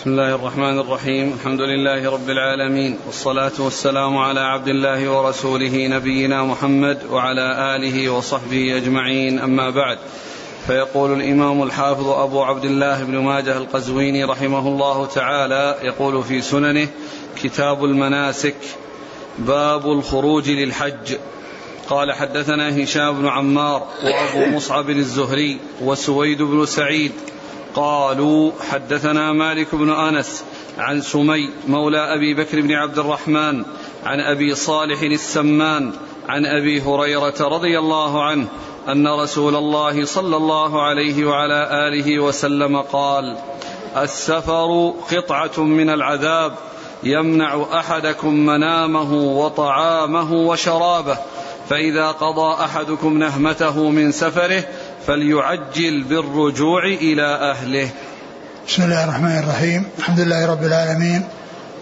بسم الله الرحمن الرحيم. الحمد لله رب العالمين. والصلاة والسلام على عبد الله ورسوله نبينا محمد وعلى آله وصحبه أجمعين. أما بعد فيقول الإمام الحافظ أبو عبد الله بن ماجه القزويني رحمه الله تعالى يقول في سننه كتاب المناسك باب الخروج للحج. قال حدثنا هشام بن عمار وأبو مصعب الزهري وسويد بن سعيد قالوا حدثنا مالك بن أنس عن سمي مولى أبي بكر بن عبد الرحمن عن أبي صالح السمان عن أبي هريرة رضي الله عنه أن رسول الله صلى الله عليه وعلى آله وسلم قال السفر قطعة من العذاب يمنع أحدكم منامه وطعامه وشرابه فإذا قضى أحدكم نهمته من سفره فليعجل بالرجوع إلى أهله. بسم الله الرحمن الرحيم. الحمد لله رب العالمين.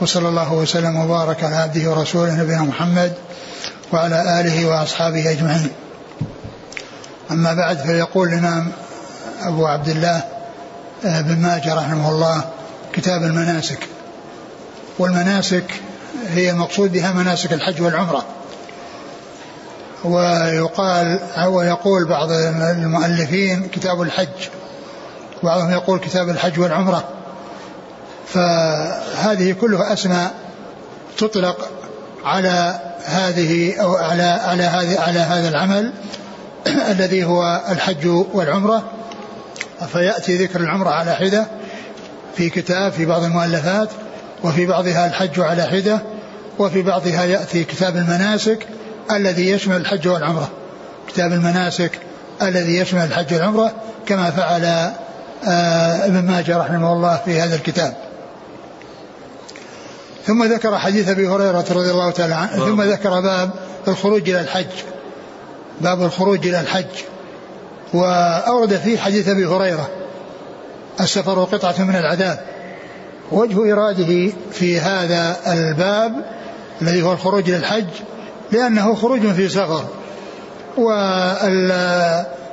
وصلى الله وسلم وبارك على عبده ورسوله نبينا محمد وعلى آله وأصحابه أجمعين. أما بعد فيقول الإمام أبو عبد الله آه، بن ماجه رحمه الله كتاب المناسك. والمناسك هي المقصود بها مناسك الحج والعمرة. ويقال ويقول بعض المؤلفين كتاب الحج. بعضهم يقول كتاب الحج والعمرة. فهذه كلها أسماء تطلق على هذه أو على على هذه على هذا العمل الذي هو الحج والعمرة. فيأتي ذكر العمرة على حدة في كتاب في بعض المؤلفات وفي بعضها الحج على حدة وفي بعضها يأتي كتاب المناسك الذي يشمل الحج والعمرة. كتاب المناسك الذي يشمل الحج والعمرة كما فعل آه، ابن ماجه رحمه الله في هذا الكتاب. ثم ذكر حديث أبي هريرة رضي الله تعالى عنه ثم ذكر باب الخروج إلى الحج. باب الخروج إلى الحج. وأورد فيه حديث أبي هريرة السفر قطعة من العذاب. وجه إراده في هذا الباب الذي هو الخروج إلى الحج لأنه خروج في سفر.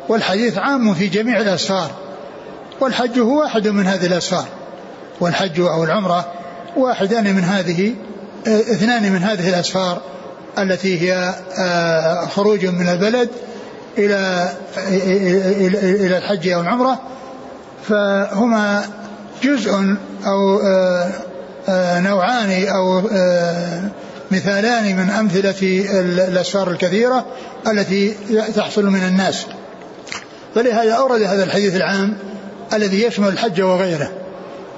والحديث عام في جميع الأسفار. والحج هو واحد من هذه الأسفار. والحج أو العمرة واحدان من هذه اثنان من هذه الأسفار التي هي آه، خروج من البلد إلى إلى الحج أو العمرة. فهما جزء أو آه، آه، نوعان أو مثالان من أمثلة الأسفار الكثيرة التي تحصل من الناس. فلهذا أورد هذا الحديث العام الذي يشمل الحج وغيره.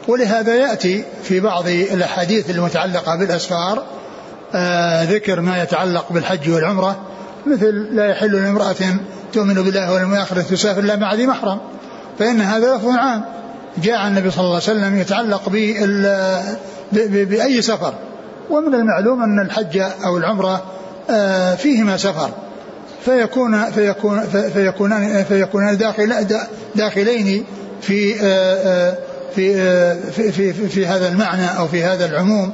ولهذا يأتي في بعض الأحاديث المتعلقة بالأسفار آه ذكر ما يتعلق بالحج والعمرة مثل لا يحل لامرأة تؤمن بالله واليوم الآخر تسافر إلا مع ذي محرم. فإن هذا لفظ عام. جاء النبي صلى الله عليه وسلم يتعلق بأي سفر. ومن المعلوم أن الحج أو العمرة آه، فيهما سفر. فيكون فيكون فيكونان فيكونان داخل داخلين في آه، آه، في في في, في هذا المعنى أو في هذا العموم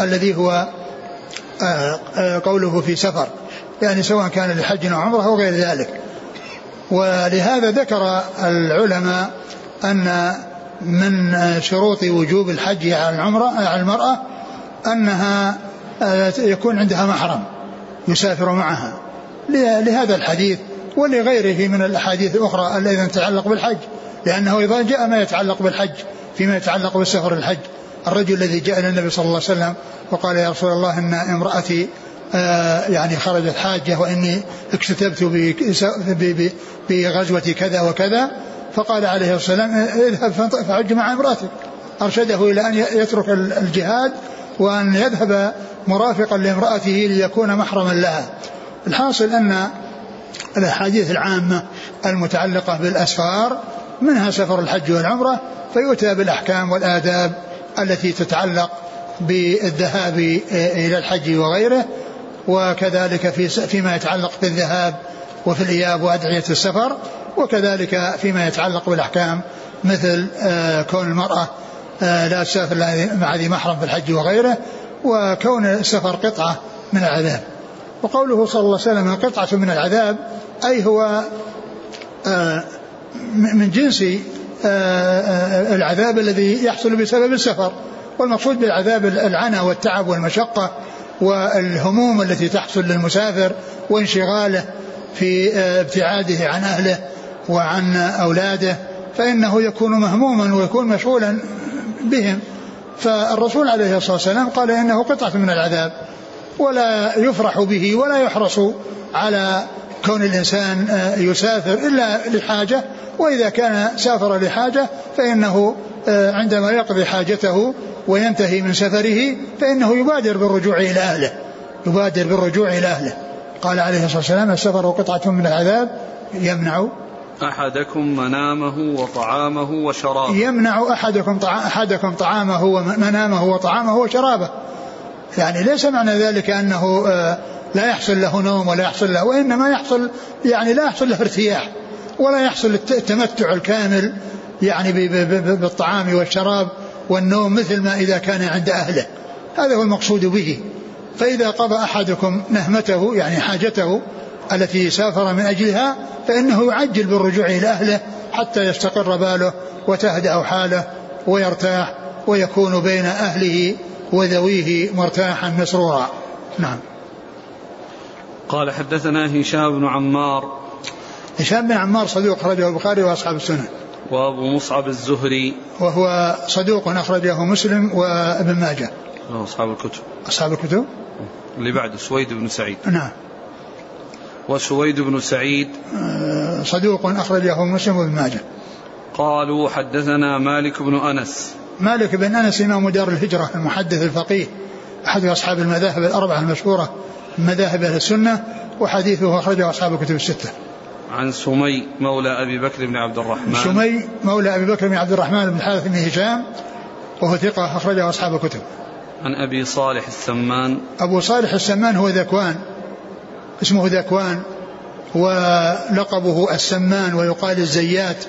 الذي هو قوله في سفر. يعني سواء كان لحج أو عمرة أو غير ذلك. ولهذا ذكر العلماء أن من شروط وجوب الحج على العمرة على المرأة أنها آه، يكون عندها محرم يسافر معها. لهذا الحديث ولغيره من الأحاديث الأخرى التي تتعلق بالحج لأنه إذا جاء ما يتعلق بالحج فيما يتعلق بالسفر الحج. الرجل الذي جاء إلى النبي صلى الله عليه وسلم وقال يا رسول الله إن امرأتي آه يعني خرجت حاجة وإني اكتتبت بغزوة كذا وكذا. فقال عليه الصلاة والسلام اذهب فحج مع امرأتك. أرشده إلى أن يترك الجهاد وأن يذهب مرافقا لامرأته ليكون محرما لها. الحاصل أن الأحاديث العامة المتعلقة بالأسفار منها سفر الحج والعمرة فيؤتى بالأحكام والآداب التي تتعلق بالذهاب إلى الحج وغيره وكذلك في فيما يتعلق بالذهاب وفي الإياب وأدعية السفر وكذلك فيما يتعلق بالأحكام مثل آه، كون المرأة لا تسافر مع ذي محرم في الحج وغيره وكون السفر قطعة من العذاب. وقوله صلى الله عليه وسلم قطعة من العذاب أي هو آه، من جنس آه، العذاب الذي يحصل بسبب السفر. والمقصود بالعذاب العنى والتعب والمشقة والهموم التي تحصل للمسافر وانشغاله في ابتعاده عن أهله وعن أولاده فإنه يكون مهموما ويكون مشغولا بهم. فالرسول عليه الصلاة والسلام قال إنه قطعة من العذاب ولا يفرح به ولا يحرص على كون الإنسان آه، يسافر إلا لحاجة وإذا كان سافر لحاجة فإنه آه، عندما يقضي حاجته وينتهي من سفره فإنه يبادر بالرجوع إلى أهله يبادر بالرجوع إلى أهله. قال عليه الصلاة والسلام السفر قطعة من العذاب يمنع أحدكم منامه وطعامه وشرابه. يمنع أحدكم أحدكم طعامه ومنامه وطعامه وشرابه. يعني ليس معنى ذلك أنه آه، لا يحصل له نوم ولا يحصل له وإنما يحصل يعني لا يحصل له ارتياح ولا يحصل التمتع الكامل يعني بالطعام والشراب والنوم مثل ما إذا كان عند أهله. هذا هو المقصود به. فإذا قضى أحدكم نهمته يعني حاجته التي سافر من أجلها فإنه يعجل بالرجوع إلى أهله حتى يستقر باله وتهدأ حاله ويرتاح ويكون بين أهله وذويه مرتاحا مسرورا. نعم. قال حدثنا هشام بن عمار. هشام بن عمار صدوق أخرجه البخاري وأصحاب السنن وأبو مصعب الزهري. وهو صدوق أخرجه مسلم وابن ماجه. أصحاب الكتب. أصحاب الكتب؟ اللي بعد سويد بن سعيد. نعم. وسويد بن سعيد. آه، صدوق أخرجه مسلم وابن ماجه. قالوا حدثنا مالك بن أنس. مالك بن أنس إمام دار الهجرة المحدث الفقيه أحد أصحاب المذاهب الأربعة المشهورة من مذاهب أهل السنة وحديثه أخرجه أصحاب الكتب الستة. عن سمي مولى أبي بكر بن عبد الرحمن. سمي مولى أبي بكر بن عبد الرحمن بن الحارث بن هشام وهو ثقة أخرجه أصحاب الكتب. عن أبي صالح السمان. أبو صالح السمان هو ذكوان. اسمه ذكوان ولقبه السمان ويقال الزيات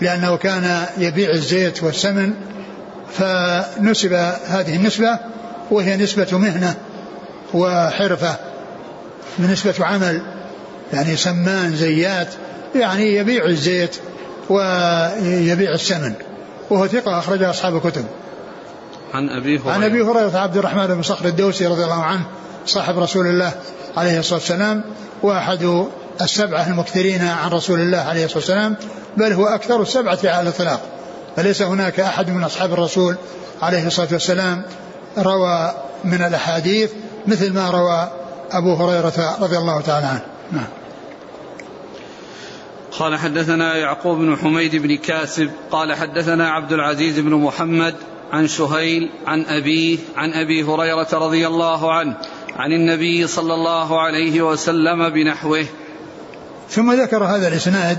لأنه كان يبيع الزيت والسمن فنسب هذه النسبة وهي نسبة مهنة وحرفة من نسبة عمل يعني سمان زيات يعني يبيع الزيت ويبيع السمن وهو ثقة أخرجها أصحاب الكتب. عن أبي هريرة. عن أبي هريرة عبد الرحمن بن صخر الدوسي رضي الله عنه صاحب رسول الله عليه الصلاة والسلام وأحد السبعة المكثرين عن رسول الله عليه الصلاة والسلام بل هو أكثر السبعة على الإطلاق. فليس هناك أحد من أصحاب الرسول عليه الصلاة والسلام روى من الأحاديث مثل ما روى أبو هريرة رضي الله تعالى عنه. نعم. قال حدثنا يعقوب بن حميد بن كاسب قال حدثنا عبد العزيز بن محمد عن سهيل عن أبيه عن أبي هريرة رضي الله عنه عن النبي صلى الله عليه وسلم بنحوه. ثم ذكر هذا الإسناد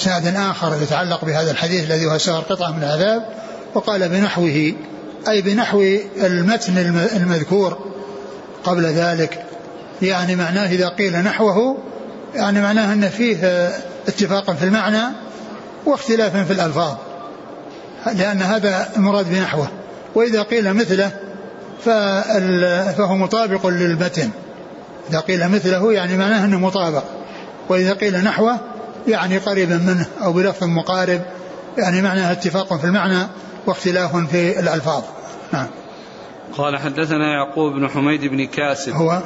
إسناد آخر يتعلق بهذا الحديث الذي هو سهر قطعة من العذاب وقال بنحوه أي بنحو المتن المذكور قبل ذلك. يعني معناه إذا قيل نحوه يعني معناه أن فيه اتفاقا في المعنى واختلافا في الألفاظ لأن هذا المراد بنحوه. وإذا قيل مثله فهو مطابق للمتن إذا قيل مثله يعني معناه أنه مطابق. وإذا قيل نحوه يعني قريبا منه أو بلفظ مقارب يعني معناه اتفاق في المعنى واختلاف في الألفاظ. نعم. قال حدثنا يعقوب بن حميد بن كاسب. هو؟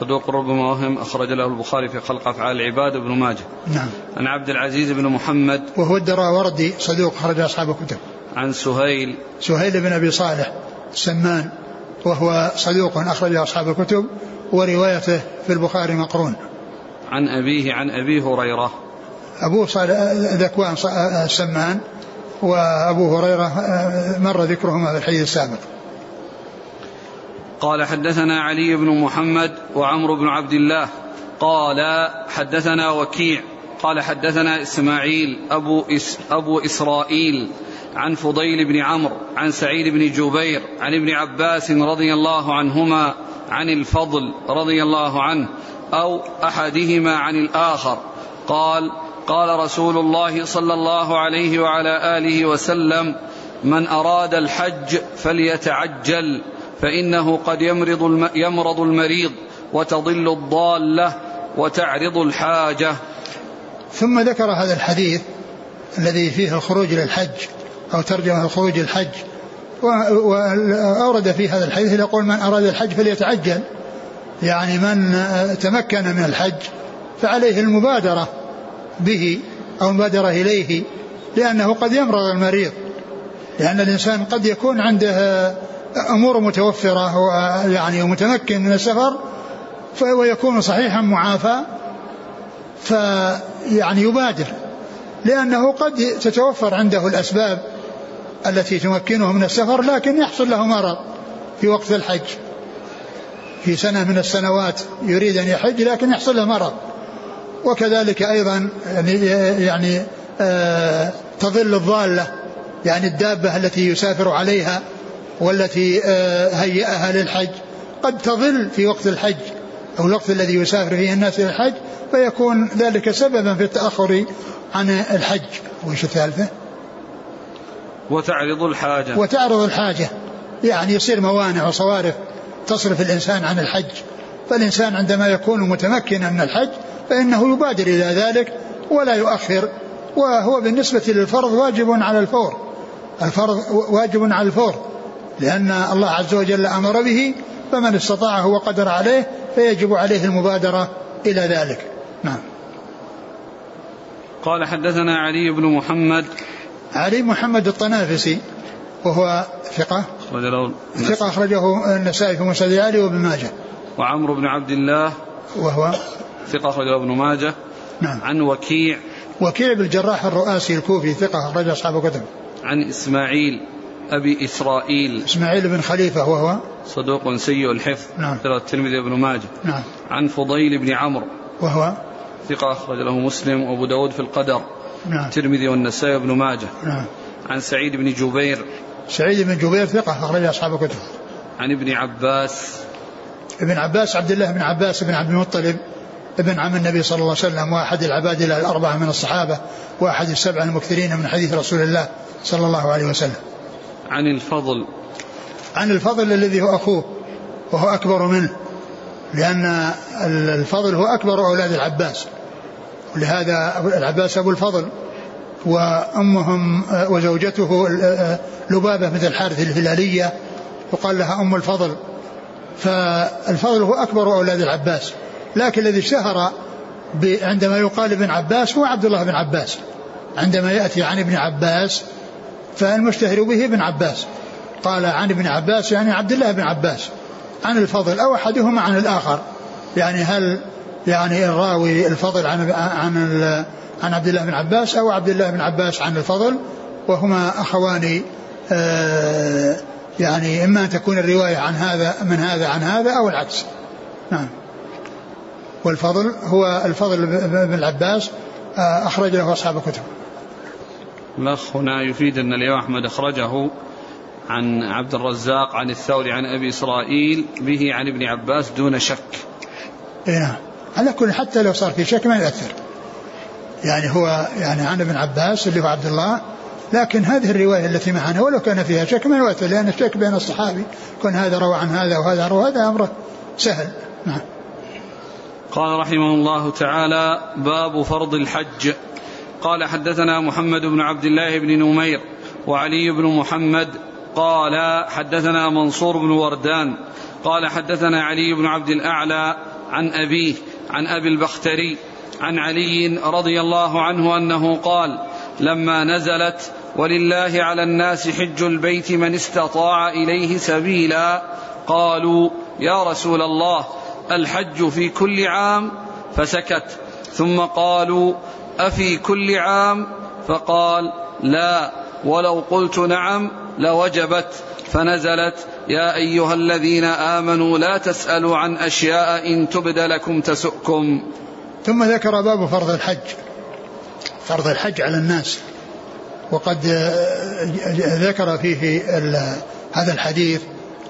صدوق ربما وهم أخرج له البخاري في خلق أفعال العباد بن ماجه. نعم. عن عبد العزيز بن محمد. وهو الدراوردي صدوق خرج أصحاب الكتب. عن سهيل. سهيل بن أبي صالح السمان. وهو صدوق أخرج أصحاب الكتب وروايته في البخاري مقرون. عن أبيه عن أبي هريرة. أبوه ذكوان السمان وأبو هريرة مر ذكرهما في الحديث السابق. قال حدثنا علي بن محمد وعمرو بن عبد الله. قال حدثنا وكيع. قال حدثنا إسماعيل أبو, إس أبو إسرائيل. عن فضيل بن عمرو عن سعيد بن جبير عن ابن عباس رضي الله عنهما عن الفضل رضي الله عنه أو أحدهما عن الآخر. قال قال رسول الله صلى الله عليه وعلى آله وسلم من أراد الحج فليتعجل فإنه قد يمرض يمرض المريض وتضل الضالة وتعرض الحاجة. ثم ذكر هذا الحديث الذي فيه الخروج للحج أو ترجمة الخروج للحج وأورد في هذا الحديث يقول من أراد الحج فليتعجل. يعني من تمكن من الحج فعليه المبادرة به أو المبادرة إليه لأنه قد يمرض المريض. لأن الإنسان قد يكون عنده أمور متوفرة يعني ومتمكن من السفر ويكون صحيحا معافى فيعني يبادر. لأنه قد تتوفر عنده الأسباب التي تمكنه من السفر لكن يحصل له مرض في وقت الحج. في سنة من السنوات يريد أن يحج لكن يحصل له مرض. وكذلك أيضا يعني, يعني آه تظل الضالة يعني الدابة التي يسافر عليها والتي آه هيئها للحج قد تظل في وقت الحج أو الوقت الذي يسافر فيه الناس إلى الحج فيكون ذلك سببا في التأخر عن الحج. وإيش الثالثة؟ وتعرض الحاجة. وتعرض الحاجة. يعني يصير موانع وصوارف تصرف الإنسان عن الحج. فالإنسان عندما يكون متمكنا من الحج فإنه يبادر إلى ذلك ولا يؤخر وهو بالنسبة للفرض واجب على الفور. الفرض واجب على الفور لأن الله عز وجل أمر به فمن استطاعه وقدر عليه فيجب عليه المبادرة إلى ذلك. نعم. قال حدثنا علي بن محمد علي محمد الطنافسي وهو ثقة. أخرج له ثقة أخرجه النسائي في مسند علي وابن ماجه. وعمرو بن عبد الله. وهو ثقة أخرجه ابن ماجه. نعم. عن وكيع. وكيع بن الجراح الرؤاسي الكوفي ثقة أخرج أصحاب كتب عن إسماعيل أبي إسرائيل. إسماعيل بن خليفة وهو صدوق سيء الحفظ. نعم. الترمذي بن ماجه. نعم. عن فضيل بن عمرو. وهو ثقة أخرج له مسلم. وأبو داود في القدر. نعم. الترمذي والنسائي وابن ماجه. نعم. عن سعيد بن جبير. سعيد بن جبير ثقة أخرج أصحاب الكتب. عن ابن عباس. ابن عباس عبد الله بن عباس بن عبد المطلب ابن عم النبي صلى الله عليه وسلم واحد العباد الأربعة من الصحابة واحد السبعة المكثرين من حديث رسول الله صلى الله عليه وسلم. عن الفضل. عن الفضل الذي هو أخوه وهو أكبر منه لأن الفضل هو أكبر أولاد العباس. ولهذا العباس أبو الفضل وأمهم وزوجته لبابة مثل الحارث الهلالية وقال لها أم الفضل. فالفضل هو أكبر أولاد العباس لكن الذي اشتهر عندما يقال ابن عباس هو عبد الله بن عباس عندما يأتي عن ابن عباس فالمشتهر به ابن عباس. قال عن ابن عباس يعني عبد الله بن عباس عن الفضل أو أحدهما عن الآخر. يعني هل يعني الراوي الفضل عن عن عن عبد الله بن عباس أو عبد الله بن عباس عن الفضل وهما أخوان آه، يعني إما أن تكون الرواية عن هذا من هذا عن هذا أو العكس. نعم. والفضل هو الفضل بن العباس آه، أخرج له أصحاب الكتب. الأخ هنا يفيد أن الإمام أحمد أخرجه عن عبد الرزاق عن الثوري عن أبي إسرائيل به عن ابن عباس دون شك. إيه نعم. على كل حتى لو صار في شك ما يؤثر. يعني هو يعني عن ابن عباس اللي هو عبد الله لكن هذه الرواية التي معنا ولو كان فيها شك ما يؤثر لأن الشك بين الصحابي كون هذا روى عن هذا وهذا روى هذا أمره سهل. نعم. قال رحمه الله تعالى باب فرض الحج. قال حدثنا محمد بن عبد الله بن نمير وعلي بن محمد. قال حدثنا منصور بن وردان. قال حدثنا علي بن عبد الأعلى عن أبيه. عن أبي البختري عن علي رضي الله عنه أنه قال لما نزلت ولله على الناس حج البيت من استطاع إليه سبيلا قالوا يا رسول الله الحج في كل عام؟ فسكت. ثم قالوا أفي كل عام؟ فقال لا ولو قلت نعم لوجبت فنزلت يا أيها الذين آمنوا لا تسألوا عن أشياء إن تبد لكم تسؤكم. ثم ذكر باب فرض الحج. فرض الحج على الناس. وقد ذكر فيه هذا الحديث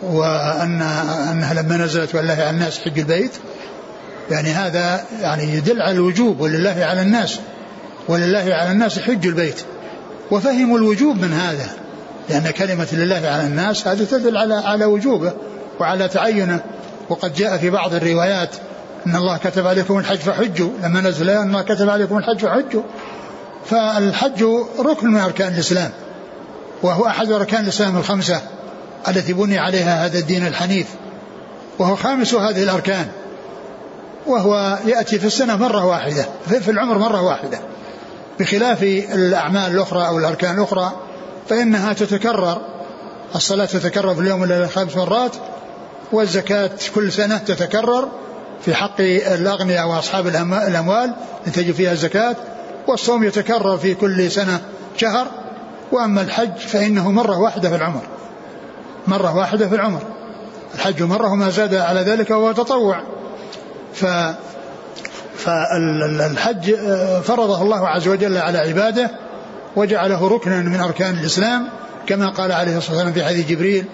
وان أنها لما نزلت والله على الناس حج البيت. يعني هذا يعني يدل على الوجوب ولله على الناس. ولله على الناس حج البيت. وفهموا الوجوب من هذا. لأن كلمة لله على الناس هذه تدل على على وجوبه وعلى تعينه. وقد جاء في بعض الروايات أن الله كتب عليكم الحج فحجوا. لما نزل أن الله كتب عليكم الحج فحجوا. فالحج ركن من أركان الإسلام. وهو أحد أركان الإسلام الخمسة التي بني عليها هذا الدين الحنيف. وهو خامس هذه الأركان. وهو يأتي في السنة مرة واحدة في العمر مرة واحدة. بخلاف الأعمال الأخرى أو الأركان الأخرى فإنها تتكرر الصلاة تتكرر في اليوم والليلة خمس مرات والزكاة كل سنة تتكرر في حق الأغنياء وأصحاب الأموال تجي فيها الزكاة والصوم يتكرر في كل سنة شهر وأما الحج فإنه مرة واحدة في العمر. مرة واحدة في العمر. الحج مرة وما زاد على ذلك وهو تطوع. ف فالحج فرضه الله عز وجل على عباده وجعله ركنا من أركان الإسلام كما قال عليه الصلاة والسلام في حديث جبريل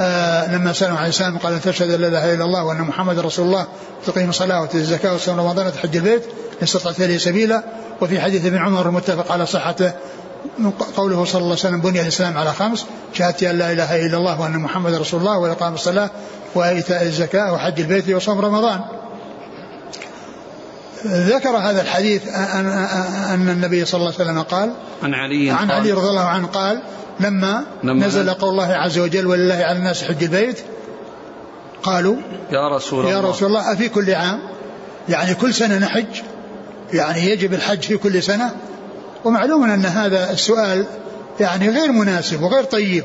آه لما سألوا عن الإسلام قال تشهد أن لا إله إلا الله وأن محمد رسول الله تقيم الصلاة وتؤتي الزكاة وتصوم رمضان وتحج البيت إن استطعت إليه سبيلا. وفي حديث ابن عمر المتفق على صحته قوله صلى الله عليه وسلم بني الإسلام على خمس شهادة أن لا إله إلا الله وأن محمد رسول الله وإقام الصلاة وإيتاء الزكاة وحج البيت وصوم رمضان. ذكر هذا الحديث أن, النبي صلى الله عليه وسلم قال عن علي عن علي رضي الله عنه قال لما, لما نزل قول الله عز وجل ولله على الناس حج البيت قالوا يا رسول الله. يا رسول الله أفي كل عام؟ يعني كل سنة نحج؟ يعني يجب الحج في كل سنة؟ ومعلوم أن هذا السؤال يعني غير مناسب وغير طيب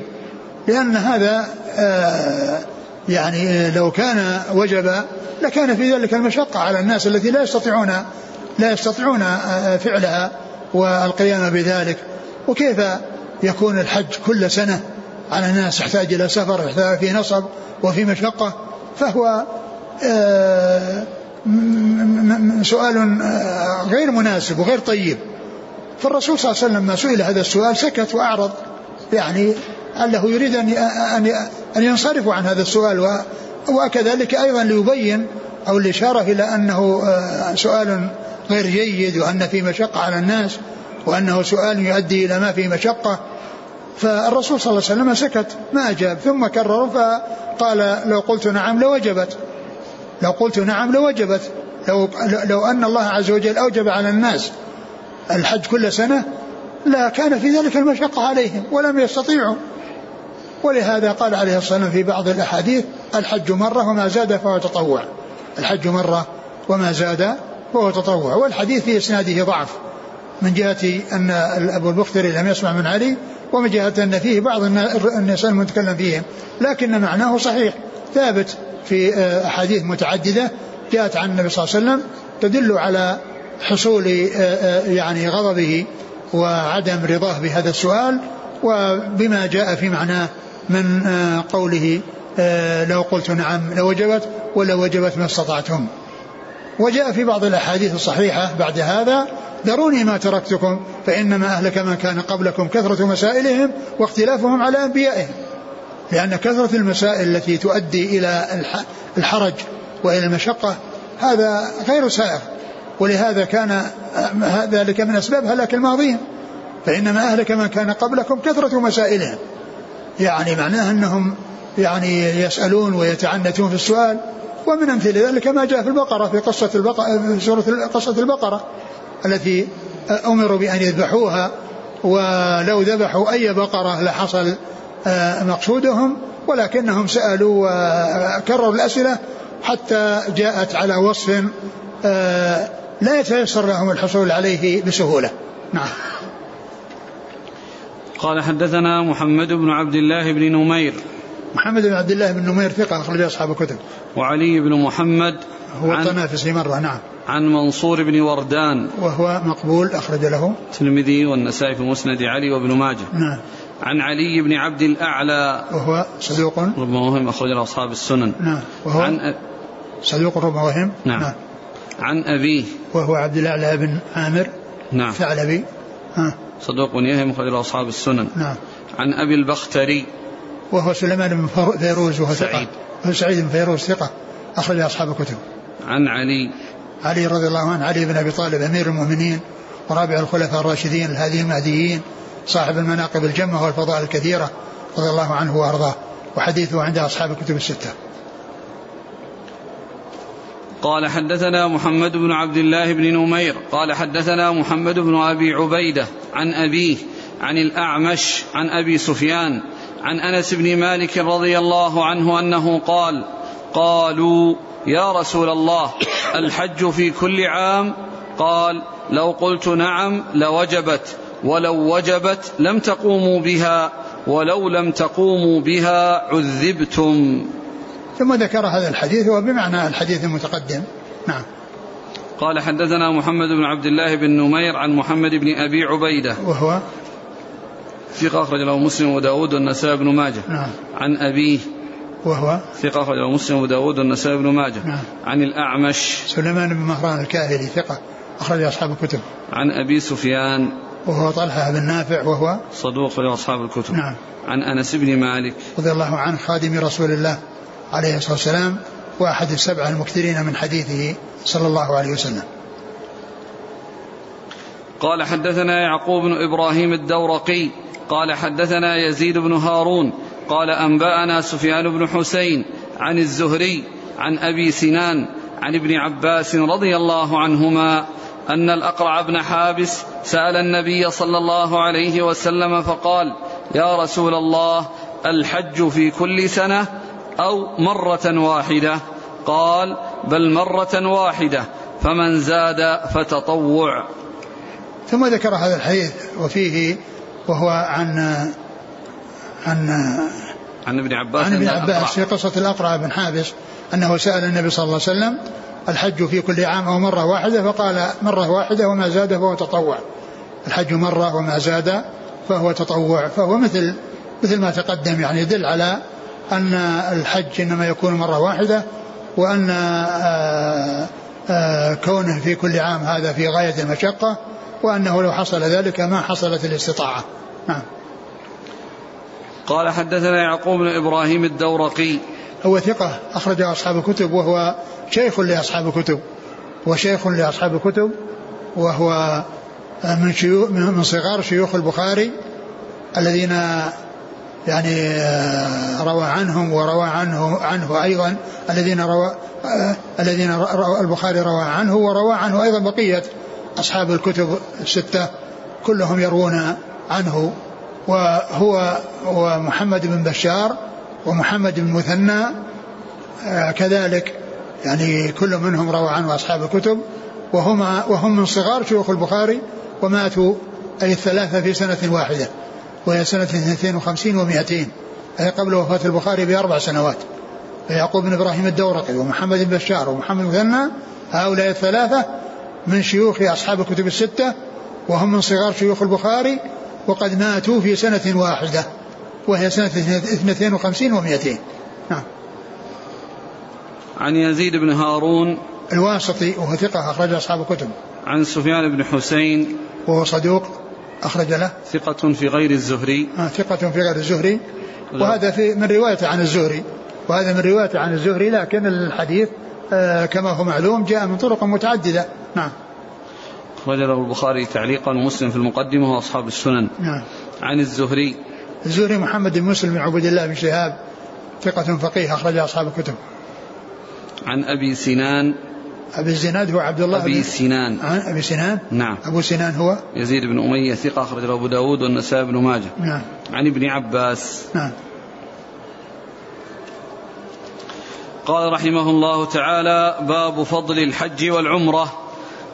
لأن هذا آه يعني لو كان وجب لكان في ذلك المشقة على الناس التي لا يستطيعون لا يستطيعون آه، فعلها والقيام بذلك. وكيف يكون الحج كل سنة على الناس يحتاج إلى سفر يحتاج في نصب وفي مشقة؟ فهو آه، سؤال آه، غير مناسب وغير طيب. فالرسول صلى الله عليه وسلم لما سئل هذا السؤال سكت وأعرض يعني أنه يريد أن أن ينصرفوا عن هذا السؤال. وكذلك أيضا ليبين أو الإشارة إلى أنه آه، سؤال غير جيد وأن في مشقة على الناس وأنه سؤال يؤدي إلى ما فيه مشقة. فالرسول صلى الله عليه وسلم سكت ما أجاب. ثم كرر فقال لو قلت نعم لوجبت. لو قلت نعم لوجبت. لو, لو أن الله عز وجل أوجب على الناس الحج كل سنة لا كان في ذلك المشقة عليهم ولم يستطيعوا. ولهذا قال عليه الصلاة والسلام في بعض الأحاديث الحج مرة وما زاد فهو تطوع. الحج مرة وما زاد فهو تطوع. والحديث في إسناده ضعف. من جهة أن أبو البختري لم يسمع من علي ومن جهة أن فيه بعض الناس المتكلم فيهم لكن معناه صحيح. ثابت في آه، أحاديث متعددة جاءت عن النبي صلى الله عليه وسلم تدل على حصول آه، آه، يعني غضبه وعدم رضاه بهذا السؤال وبما جاء في معناه من قوله لو قلت نعم لوجبت ولو وجبت ما استطعتم. وجاء في بعض الأحاديث الصحيحة بعد هذا ذروني ما تركتكم فإنما أهلك من كان قبلكم كثرة مسائلهم واختلافهم على أنبيائهم. لأن كثرة المسائل التي تؤدي إلى الحرج وإلى المشقة هذا غير سائغ. ولهذا كان ذلك من أسباب هلاك الماضين فإنما أهلك من كان قبلكم كثرة مسائلهم. يعني معناه أنهم يعني يسألون ويتعنتون في السؤال ومن أمثل ذلك ما جاء في البقرة في قصة البقرة في سورة قصة البقرة التي أمروا بأن يذبحوها ولو ذبحوا أي بقرة لحصل آه، مقصودهم ولكنهم سألوا وكرروا الأسئلة حتى جاءت على وصف آه، لا يتيسر لهم الحصول عليه بسهولة. نعم. قال حدثنا محمد بن عبد الله بن نمير. محمد بن عبد الله بن نمير ثقة أخرج أصحاب الكتب. وعلي بن محمد هو الطنافسي مرة نعم. عن منصور بن وردان. وهو مقبول أخرج له. الترمذي والنسائي في مسند علي وابن ماجه. نعم. عن علي بن عبد الأعلى. وهو صدوق. ربما وهم أخرج له أصحاب السنن. نعم. وهو عن أ... صدوق ربما وهم نعم. نعم. عن أبيه. وهو عبد الأعلى بن عامر. نعم. ثعلبي. ها. صدوق يهم أخرج له أصحاب السنن. نعم. عن أبي البختري. وهو سليمان بن فيروز وهو سعيد. ثقة سعيد بن فيروز ثقة. أخرج أصحاب الكتب. عن علي. علي رضي الله عنه علي بن أبي طالب أمير المؤمنين ورابع الخلفاء الراشدين الهادي المهديين صاحب المناقب الجمة والفضائل الكثيرة رضي الله عنه وأرضاه. وحديثه عند أصحاب الكتب الستة. قال حدثنا محمد بن عبد الله بن نمير قال حدثنا محمد بن أبي عبيدة عن أبيه عن الأعمش عن أبي سفيان عن أنس بن مالك رضي الله عنه أنه قال قالوا يا رسول الله الحج في كل عام؟ قال لو قلت نعم لوجبت ولو وجبت لم تقوموا بها ولو لم تقوموا بها عذبتم. ثم ذكر هذا الحديث وبمعنى الحديث المتقدم. نعم. قال حدثنا محمد بن عبد الله بن نمير عن محمد بن أبي عبيدة. وهو؟ ثقة أخرج له مسلم وداود والنسائي بن ماجه. نعم. عن أبيه. وهو؟ ثقة أخرج له مسلم وداود والنسائي بن ماجه. نعم. عن الأعمش. سليمان بن مهران الكاهلي ثقة أخرج أصحاب الكتب. عن أبي سفيان. وهو طلحة بن نافع وهو؟ صدوق لأصحاب الكتب. نعم. عن أنس بن مالك. رضي الله عنه خادم رسول الله. عليه الصلاة والسلام وأحد السبعة المكثرين من حديثه صلى الله عليه وسلم. قال حدثنا يعقوب بن إبراهيم الدورقي قال حدثنا يزيد بن هارون قال أنبأنا سفيان بن حسين عن الزهري عن أبي سنان عن ابن عباس رضي الله عنهما أن الأقرع بن حابس سأل النبي صلى الله عليه وسلم فقال يا رسول الله الحج في كل سنة أو مرة واحدة. قال بل مرة واحدة. فمن زاد فتطوع. ثم ذكر هذا الحديث وفيه وهو عن عن عن ابن عباس عن ابن عباس في قصة الأقرع بن حابس أنه سأل النبي صلى الله عليه وسلم الحج في كل عام أو مرة واحدة؟ فقال مرة واحدة وما زاد فهو تطوع. الحج مرة وما زاد فهو تطوع. فهو مثل مثل ما تقدم يعني يدل على أن الحج إنما يكون مرة واحدة وأن آه، آه، كونه في كل عام هذا في غاية المشقة وأنه لو حصل ذلك ما حصلت الاستطاعة. نعم. قال حدثنا يعقوب بن إبراهيم الدورقي. هو ثقة أخرجه أصحاب الكتب وهو شيخ لأصحاب الكتب وشيخ لأصحاب الكتب وهو من شيوخ من صغار شيوخ البخاري الذين يعني آه، روى عنهم وروى عنه عنه أيضا الذين روى آه، الذين روى البخاري روى عنه وروى عنه أيضا بقية أصحاب الكتب الستة كلهم يروون عنه. وهو ومحمد بن بشار ومحمد بن مثنى آه، كذلك يعني كل منهم روى عنه أصحاب الكتب. وهما وهم من صغار شيوخ البخاري وماتوا أي الثلاثة في سنة واحدة. وهي سنة 52 و200 أي قبل وفاة البخاري بأربع سنوات. فيعقوب بن إبراهيم الدورقي ومحمد بن بشار ومحمد مثنى هؤلاء الثلاثة من شيوخ أصحاب الكتب الستة وهم من صغار شيوخ البخاري وقد ماتوا في سنة واحدة وهي سنة 52 و200 نعم. عن يزيد بن هارون الواسطي وهو ثقة أخرج أصحاب الكتب. عن سفيان بن حسين وهو صدوق. أخرج له. ثقة في غير الزهري. آه، ثقة في غير الزهري. وهذا في من روايته عن الزهري. وهذا من روايته عن الزهري لكن الحديث آه، كما هو معلوم جاء من طرق متعددة. نعم. أخرج له البخاري تعليقا ومسلم في المقدمة وأصحاب السنن. نعم. عن الزهري. الزهري محمد بن مسلم بن عبد الله بن شهاب ثقة فقيه أخرج أصحاب الكتب. عن أبي سنان. أبي الزناد هو عبد الله أبي سنان. عن أبي سنان. نعم. أبو سنان هو؟ يزيد بن أمية ثقة أخرج أبو داود والنسائي بن ماجه. نعم. عن ابن عباس. نعم. قال رحمه الله تعالى باب فضل الحج والعمرة.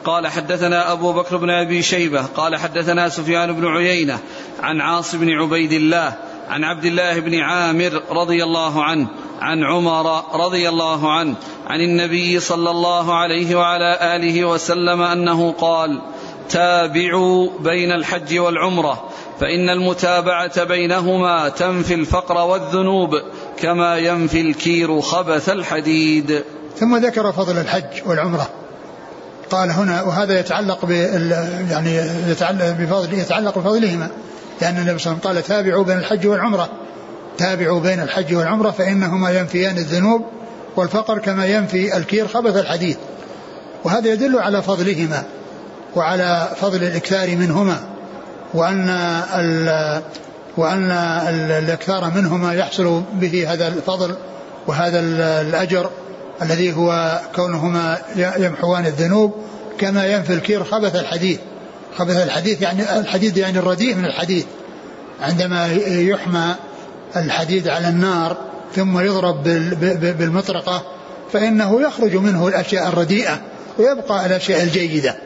قال حدثنا أبو بكر بن أبي شيبة. قال حدثنا سفيان بن عيينة عن عاص بن عبيد الله عن عبد الله بن عامر رضي الله عنه عن عمر رضي الله عنه عن النبي صلى الله عليه وعلى آله وسلم أنه قال تابعوا بين الحج والعمرة فإن المتابعة بينهما تنفي الفقر والذنوب كما ينفي الكير خبث الحديد. ثم ذكر فضل الحج والعمرة. قال هنا وهذا يتعلق يعني يتعلق بفضل يتعلق بفضلهما. لأن النبي صلى الله عليه وسلم قال تابعوا بين الحج والعمرة. تابعوا بين الحج والعمرة فإنهما ينفيان الذنوب والفقر كما ينفي الكير خبث الحديد. وهذا يدل على فضلهما وعلى فضل الإكثار منهما وأن ال وأن ال- الإكثار منهما يحصل به هذا الفضل وهذا ال- الأجر الذي هو كونهما يمحوان الذنوب كما ينفي الكير خبث الحديد. خبث الحديد يعني الحديد يعني الرديء من الحديد عندما يحمى الحديد على النار ثم يضرب بالمطرقة فإنه يخرج منه الأشياء الرديئة ويبقى الأشياء الجيدة.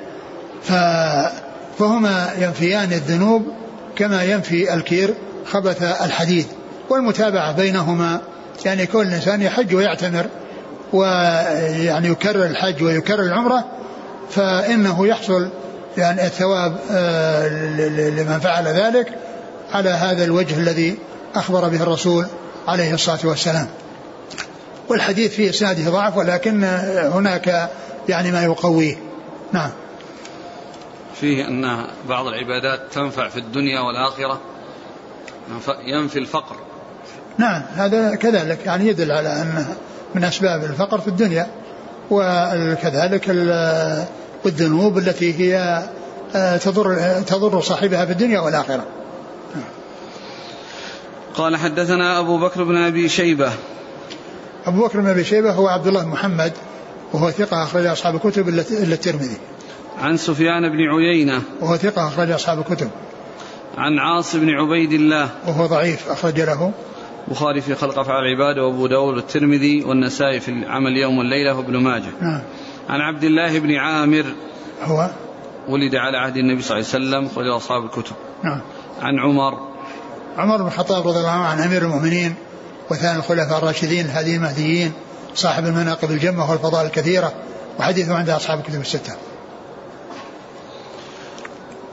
فهما ينفيان الذنوب كما ينفي الكير خبث الحديد. والمتابعة بينهما يعني كل إنسان يحج ويعتمر ويعني يكرر الحج ويكرر العمرة فإنه يحصل يعني الثواب آه، لمن فعل ذلك على هذا الوجه الذي أخبر به الرسول عليه الصلاة والسلام. والحديث في إسناده ضعف ولكن هناك يعني ما يقويه. نعم. فيه أن بعض العبادات تنفع في الدنيا والآخرة ينفي الفقر. نعم هذا كذلك يعني يدل على أن من أسباب الفقر في الدنيا وكذلك الذنوب التي هي آه، تضر تضر صاحبها في الدنيا والآخرة. قال حدثنا أبو بكر بن أبي شيبة. أبو بكر بن أبي شيبة هو عبد الله محمد وهو ثقة أخرج أصحاب الكتب إلا الترمذي. عن سفيان بن عيينة. وهو ثقة أخرج أصحاب الكتب. عن عاص بن عبيد الله. وهو ضعيف أخرج له. البخاري في خلق أفعال العباد وأبو داود والترمذي والنسائي في عمل اليوم والليلة وابن ماجه. نعم. عن عبد الله بن عامر هو؟ ولد على عهد النبي صلى الله عليه وسلم خرج أصحاب الكتب. نعم. عن عمر. عمر بن الخطاب رضي الله عنه عن أمير المؤمنين وثاني الخلفاء الراشدين الهادي المهديين صاحب المناقب الجمة والفضائل الكثيرة وحديثه عند أصحاب الكتب الستة.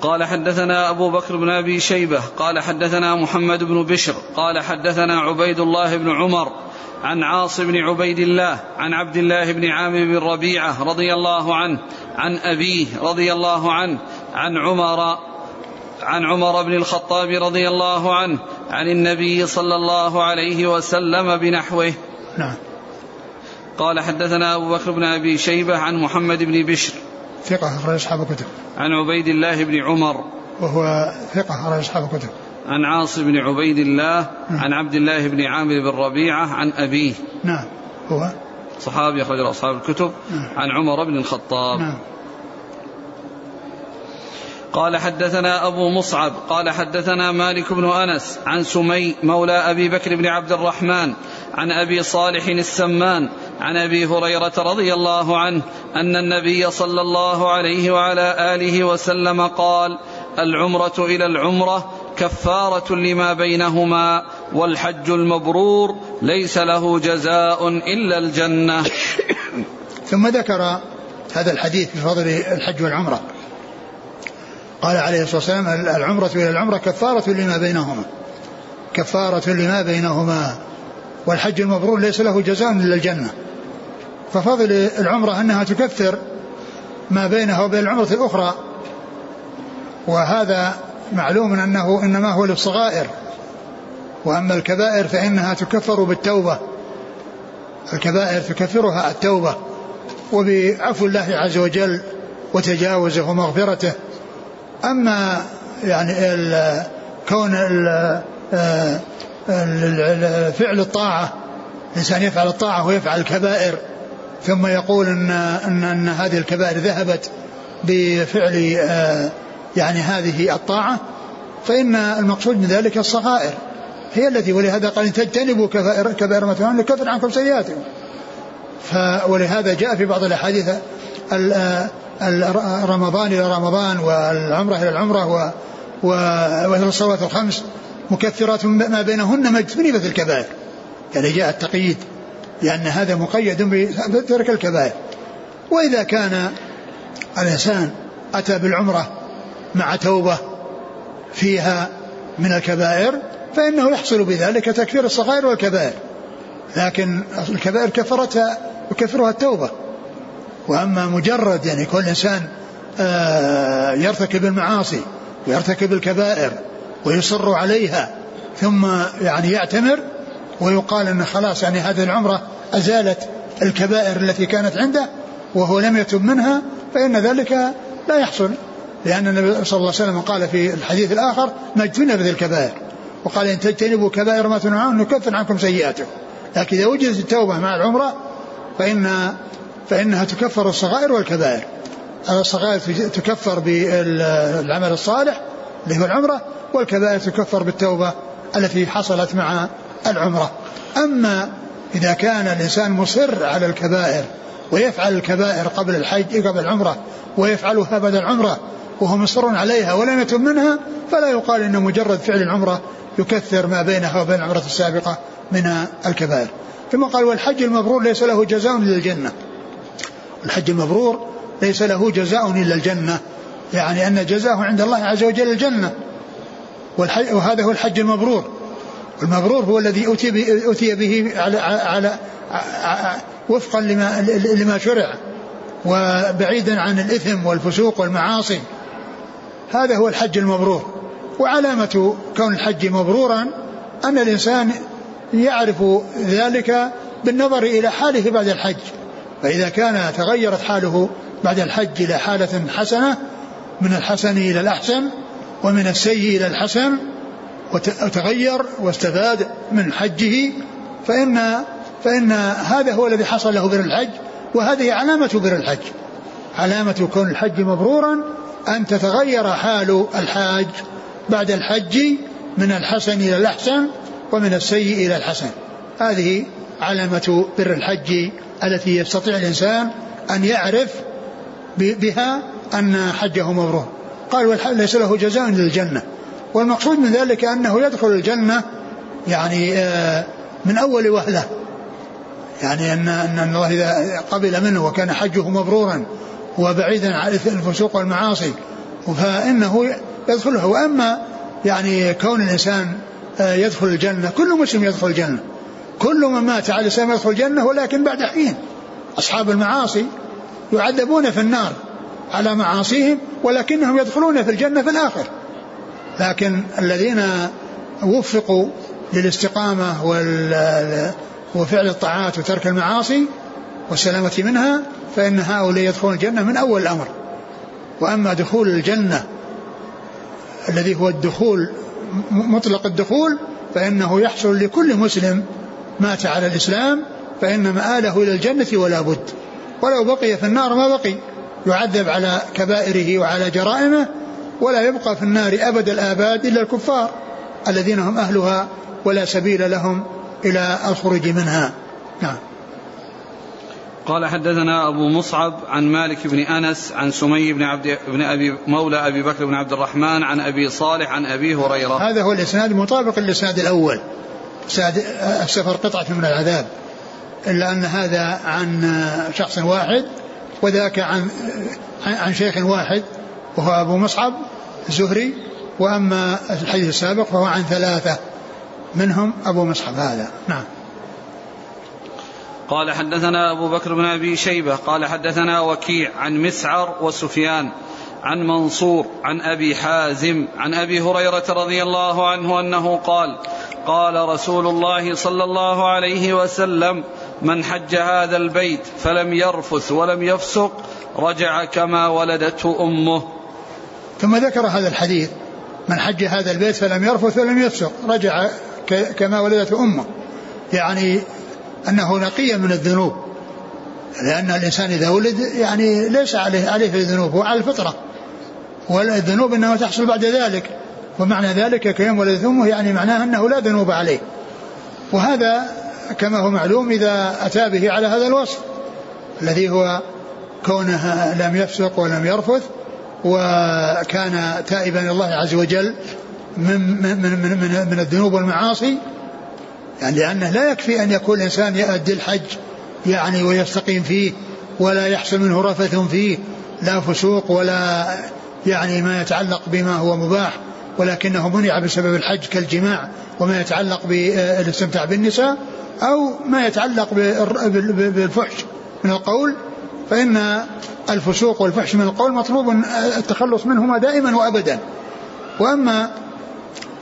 قال حدثنا أبو بكر بن أبي شيبة قال حدثنا محمد بن بشر قال حدثنا عبيد الله بن عمر عن عاص بن عبيد الله عن عبد الله بن عامر بن ربيعة رضي الله عنه عن أبيه رضي الله عنه عن عمر عن عمر بن الخطاب رضي الله عنه عن النبي صلى الله عليه وسلم بنحوه. نعم. قال حدثنا أبو بكر بن أبي شيبة عن محمد بن بشر. ثقة أخرج أصحاب الكتب. عن عبيد الله بن عمر. وهو ثقة أخرج أصحاب الكتب. عن عاص بن عبيد الله نعم. عن عبد الله بن عامر بن ربيعة عن أبيه. نعم. هو؟ صحابي أخرج أصحاب الكتب. نعم. عن عمر بن الخطاب. نعم. قال حدثنا أبو مصعب قال حدثنا مالك بن أنس عن سمي مولى أبي بكر بن عبد الرحمن عن أبي صالح السمان عن أبي هريرة رضي الله عنه أن النبي صلى الله عليه وعلى آله وسلم قال العمرة إلى العمرة كفارة لما بينهما والحج المبرور ليس له جزاء إلا الجنة. ثم ذكر هذا الحديث في فضل الحج والعمرة. قال عليه الصلاة والسلام العمرة إلى العمرة كفارة لما بينهما. كفارة لما بينهما والحج المبرور ليس له جزاء إلا الجنة. ففضل العمرة أنها تكثر ما بينها وبين العمرة الأخرى. وهذا معلوم أنه إنما هو للصغائر. وأما الكبائر فإنها تكفر بالتوبة. الكبائر تكفرها التوبة. وبعفو الله عز وجل وتجاوزه ومغفرته. أما يعني ال كون ال فعل الطاعة الإنسان يفعل الطاعة ويفعل الكبائر ثم يقول إن, إن, إن هذه الكبائر ذهبت بفعل آه، يعني هذه الطاعة فإن المقصود من ذلك الصغائر. هي التي ولهذا قال إن تجتنبوا كبائر, كبائر ما تنهون نكفر عنكم سيئاتكم. ولهذا جاء في بعض الأحاديث رمضان إلى رمضان والعمرة إلى العمرة والصلوات الخمس مكثرات ما بينهن ما اجتنبت الكبائر. يعني جاء التقييد. لأن هذا مقيد بترك الكبائر. وإذا كان الإنسان أتى بالعمرة مع توبة فيها من الكبائر فإنه يحصل بذلك تكفير الصغائر والكبائر. لكن الكبائر كفرتها يكفرها التوبة. وأما مجرد يعني كل إنسان آه، يرتكب المعاصي ويرتكب الكبائر ويصر عليها ثم يعني يعتمر ويقال أن خلاص يعني هذه العمرة أزالت الكبائر التي كانت عنده وهو لم يتب منها فإن ذلك لا يحصل. لأن النبي صلى الله عليه وسلم قال في الحديث الآخر ما اجتنبت الكبائر. وقال إن تجتنبوا كبائر ما تنهون نكفر عنكم سيئاتكم. لكن إذا وجدت التوبة مع العمرة فإن فإنها تكفر الصغائر والكبائر. الصغائر تكفر بالعمل الصالح اللي هو العمرة والكبائر تكفر بالتوبة التي حصلت مع العمرة. أما إذا كان الإنسان مصر على الكبائر ويفعل الكبائر قبل الحج قبل العمرة ويفعلها بعد العمرة وهو مصر عليها ولم يتم منها فلا يقال أن مجرد فعل العمرة يكثر ما بينها وبين العمرة السابقة من الكبائر. ثم قال والحج المبرور ليس له جزاء إلا الجنة. الحج المبرور ليس له جزاء إلا الجنة يعني أن جزاءه عند الله عز وجل الجنة. وهذا هو الحج المبرور. المبرور هو الذي أتي به, على, على وفقا لما, لما شرع وبعيدا عن الإثم والفسوق والمعاصي. هذا هو الحج المبرور. وعلامة كون الحج مبرورا أن الإنسان يعرف ذلك بالنظر إلى حاله بعد الحج. فإذا كان تغيرت حاله بعد الحج إلى حالة حسنة من الحسن إلى الأحسن ومن السيء إلى الحسن وتغير واستفاد من حجه فإن فإن هذا هو الذي حصل له بر الحج وهذه علامة بر الحج. علامة كون الحج مبرورا أن تتغير حال الحاج بعد الحج من الحسن إلى الأحسن ومن السيء إلى الحسن. هذه علامة بر الحج التي يستطيع الإنسان أن يعرف بها أن حجه مبرور. قال ليس له جزاء إلا الجنة. والمقصود من ذلك أنه يدخل الجنة يعني آه، من أول وهلة. يعني أن أن الله إذا قبل منه وكان حجه مبرورا وبعيدا عن الفسوق والمعاصي فإنه يدخله. وأما يعني كون الإنسان آه، يدخل الجنة كل مسلم يدخل الجنة. كل من مات على الإسلام يدخل الجنة ولكن بعد حين أصحاب المعاصي يعذبون في النار على معاصيهم ولكنهم يدخلون في الجنة في الآخر. لكن الذين وفقوا للاستقامة وفعل الطاعات وترك المعاصي والسلامة منها فإن هؤلاء يدخلون الجنة من أول الأمر. وأما دخول الجنة الذي هو الدخول مطلق الدخول فإنه يحصل لكل مسلم مات على الإسلام فإن مآله إلى الجنة ولا بد. ولو بقي في النار ما بقي يعذب على كبائره وعلى جرائمه ولا يبقى في النار أبد الآباد إلا الكفار الذين هم أهلها ولا سبيل لهم إلى الخروج منها. نعم. قال حدثنا أبو مصعب عن مالك بن أنس عن سمي بن عبد بن أبي مولى أبي بكر بن عبد الرحمن عن أبي صالح عن أبي هريرة. هذا هو الإسناد مطابق للإسناد الأول. السفر قطعة من العذاب. إلا أن هذا عن شخص واحد وذاك عن عن شيخ واحد وهو أبو مصعب الزهري وأما الحديث السابق فهو عن ثلاثة منهم أبو مصعب هذا نعم قال حدثنا أبو بكر بن أبي شيبة قال حدثنا وكيع عن مسعر وسفيان عن منصور عن أبي حازم عن أبي هريرة رضي الله عنه أنه قال قال رسول الله صلى الله عليه وسلم من حج هذا البيت فلم يرفث ولم يفسق رجع كما ولدته أمه. ثم ذكر هذا الحديث من حج هذا البيت فلم يرفث ولم يفسق رجع كما ولدته أمه. يعني أنه نقي من الذنوب. لأن الإنسان إذا ولد يعني ليس عليه عليه الذنوب هو على الفطرة. والذنوب إنما تحصل بعد ذلك. ومعنى ذلك كيوم ولدته أمه يعني معناه أنه لا ذنوب عليه. وهذا كما هو معلوم إذا أتى به على هذا الوصف الذي هو كونه لم يفسق ولم يرفث وكان تائبا إلى الله عز وجل من من من من, من الذنوب والمعاصي. يعني لأنه لا يكفي أن يكون الإنسان يؤدي الحج يعني ويستقيم فيه ولا يحصل منه رفث فيه لا فسوق ولا يعني ما يتعلق بما هو مباح ولكنه منع بسبب الحج كالجماع وما يتعلق بالاستمتاع بالنساء أو ما يتعلق بالفحش. من القول فإن الفسوق والفحش من القول مطلوب التخلص منهما دائما وأبدا. وأما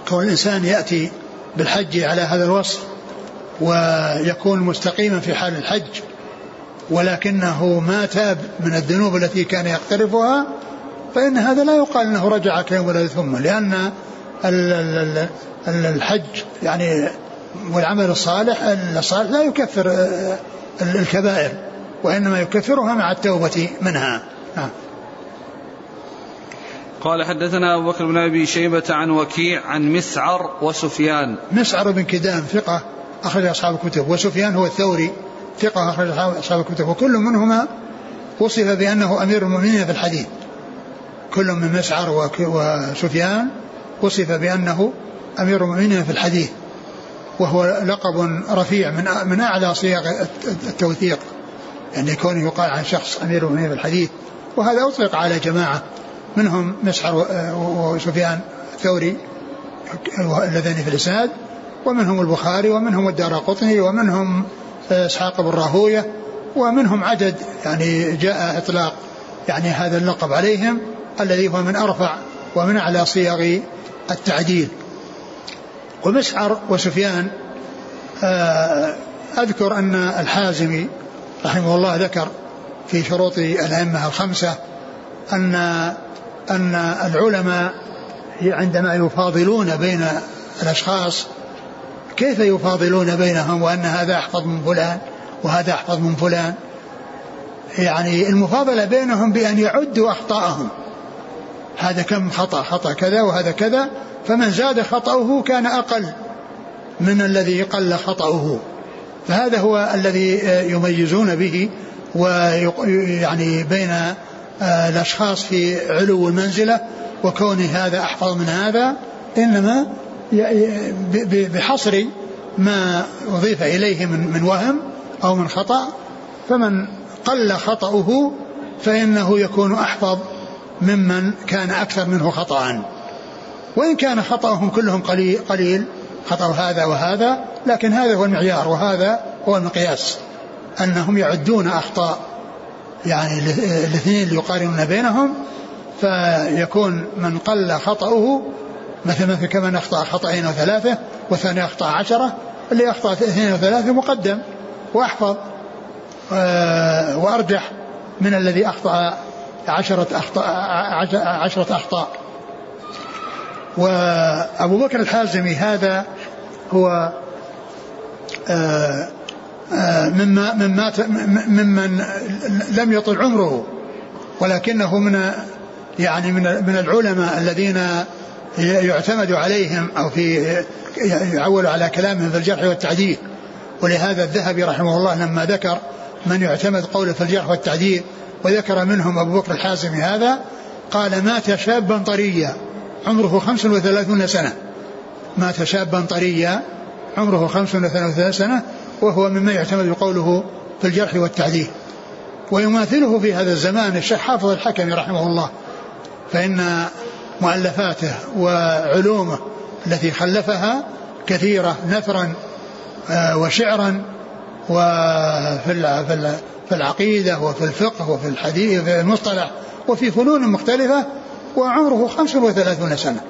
كون الإنسان يأتي بالحج على هذا الوصف ويكون مستقيما في حال الحج ولكنه ما تاب من الذنوب التي كان يقترفها فإن هذا لا يقال أنه رجع كيوم ولدت أمه لأن الحج يعني والعمل الصالح الصالح لا يكفر الكبائر. وإنما يكفرها مع التوبة منها. نعم قال حدثنا أبو بكر بن أبي شيبة عن وكيع عن مسعر وسفيان. مسعر بن كدام ثقة أخرج أصحاب الكتب وسفيان هو الثوري ثقة أخرج أصحاب الكتب وكل منهما وصف بأنه أمير المؤمنين في الحديث. كل من مسعر وسفيان وصف بأنه أمير المؤمنين في الحديث وهو لقب رفيع من من أعلى صيغ التوثيق. يعني كونه يقال عن شخص أمير المؤمنين في الحديث وهذا أطلق على جماعة منهم مسعر وسفيان الثوري اللذين في الإسناد ومنهم البخاري ومنهم الدار قطني ومنهم إسحاق بن راهوية ومنهم عدد يعني جاء إطلاق يعني هذا اللقب عليهم الذي هو من أرفع ومن أعلى صيغ التعديل. ومسعر وسفيان آه، أذكر أن الحازمي رحمه الله ذكر في شروط الأئمة الخمسة أن أن العلماء عندما يفاضلون بين الأشخاص كيف يفاضلون بينهم وأن هذا أحفظ من فلان وهذا أحفظ من فلان؟ يعني المفاضلة بينهم بأن يعدوا أخطاءهم. هذا كم خطأ خطأ كذا وهذا كذا فمن زاد خطأه كان أقل من الذي قل خطأه. فهذا هو الذي يميزون به ويعني بين الأشخاص في علو المنزلة وكون هذا أحفظ من هذا إنما بحصر ما أضيف إليه من من وهم أو من خطأ. فمن قل خطأه فإنه يكون أحفظ ممن كان أكثر منه خطأ. وإن كان خطأهم كلهم قليل خطأ هذا وهذا لكن هذا هو المعيار وهذا هو المقياس أنهم يعدون أخطاء. يعني الاثنين يقارنون بينهم فيكون من قل خطأه مثل مثل كمن أخطأ خطأين وثلاثة والثاني أخطأ عشرة اللي أخطأ اثنين وثلاثة مقدم وأحفظ آه، وأرجح من الذي أخطأ عشرة أخطاء عشرة أخطاء. وأبو بكر الحازمي هذا هو آه، آه، مما مما ممن لم يطل عمره. ولكنه من يعني من من العلماء الذين يعتمد عليهم أو في يعول على كلامهم في الجرح والتعديل. ولهذا الذهبي رحمه الله لما ذكر من يعتمد قوله في الجرح والتعديل وذكر منهم أبو بكر الحازمي هذا قال مات شابا طريا. عمره خمس وثلاثون سنة. مات شابا طريا. عمره خمس وثلاثون سنة وهو مما يعتمد قوله في الجرح والتعديل ويماثله في هذا الزمان الشيخ حافظ الحكمي رحمه الله فإن مؤلفاته وعلومه التي خلفها كثيرة نثرا آه، وشعرا وفي في العقيدة وفي الفقه وفي الحديث وفي المصطلح وفي فنون مختلفة وعمره 35 سنة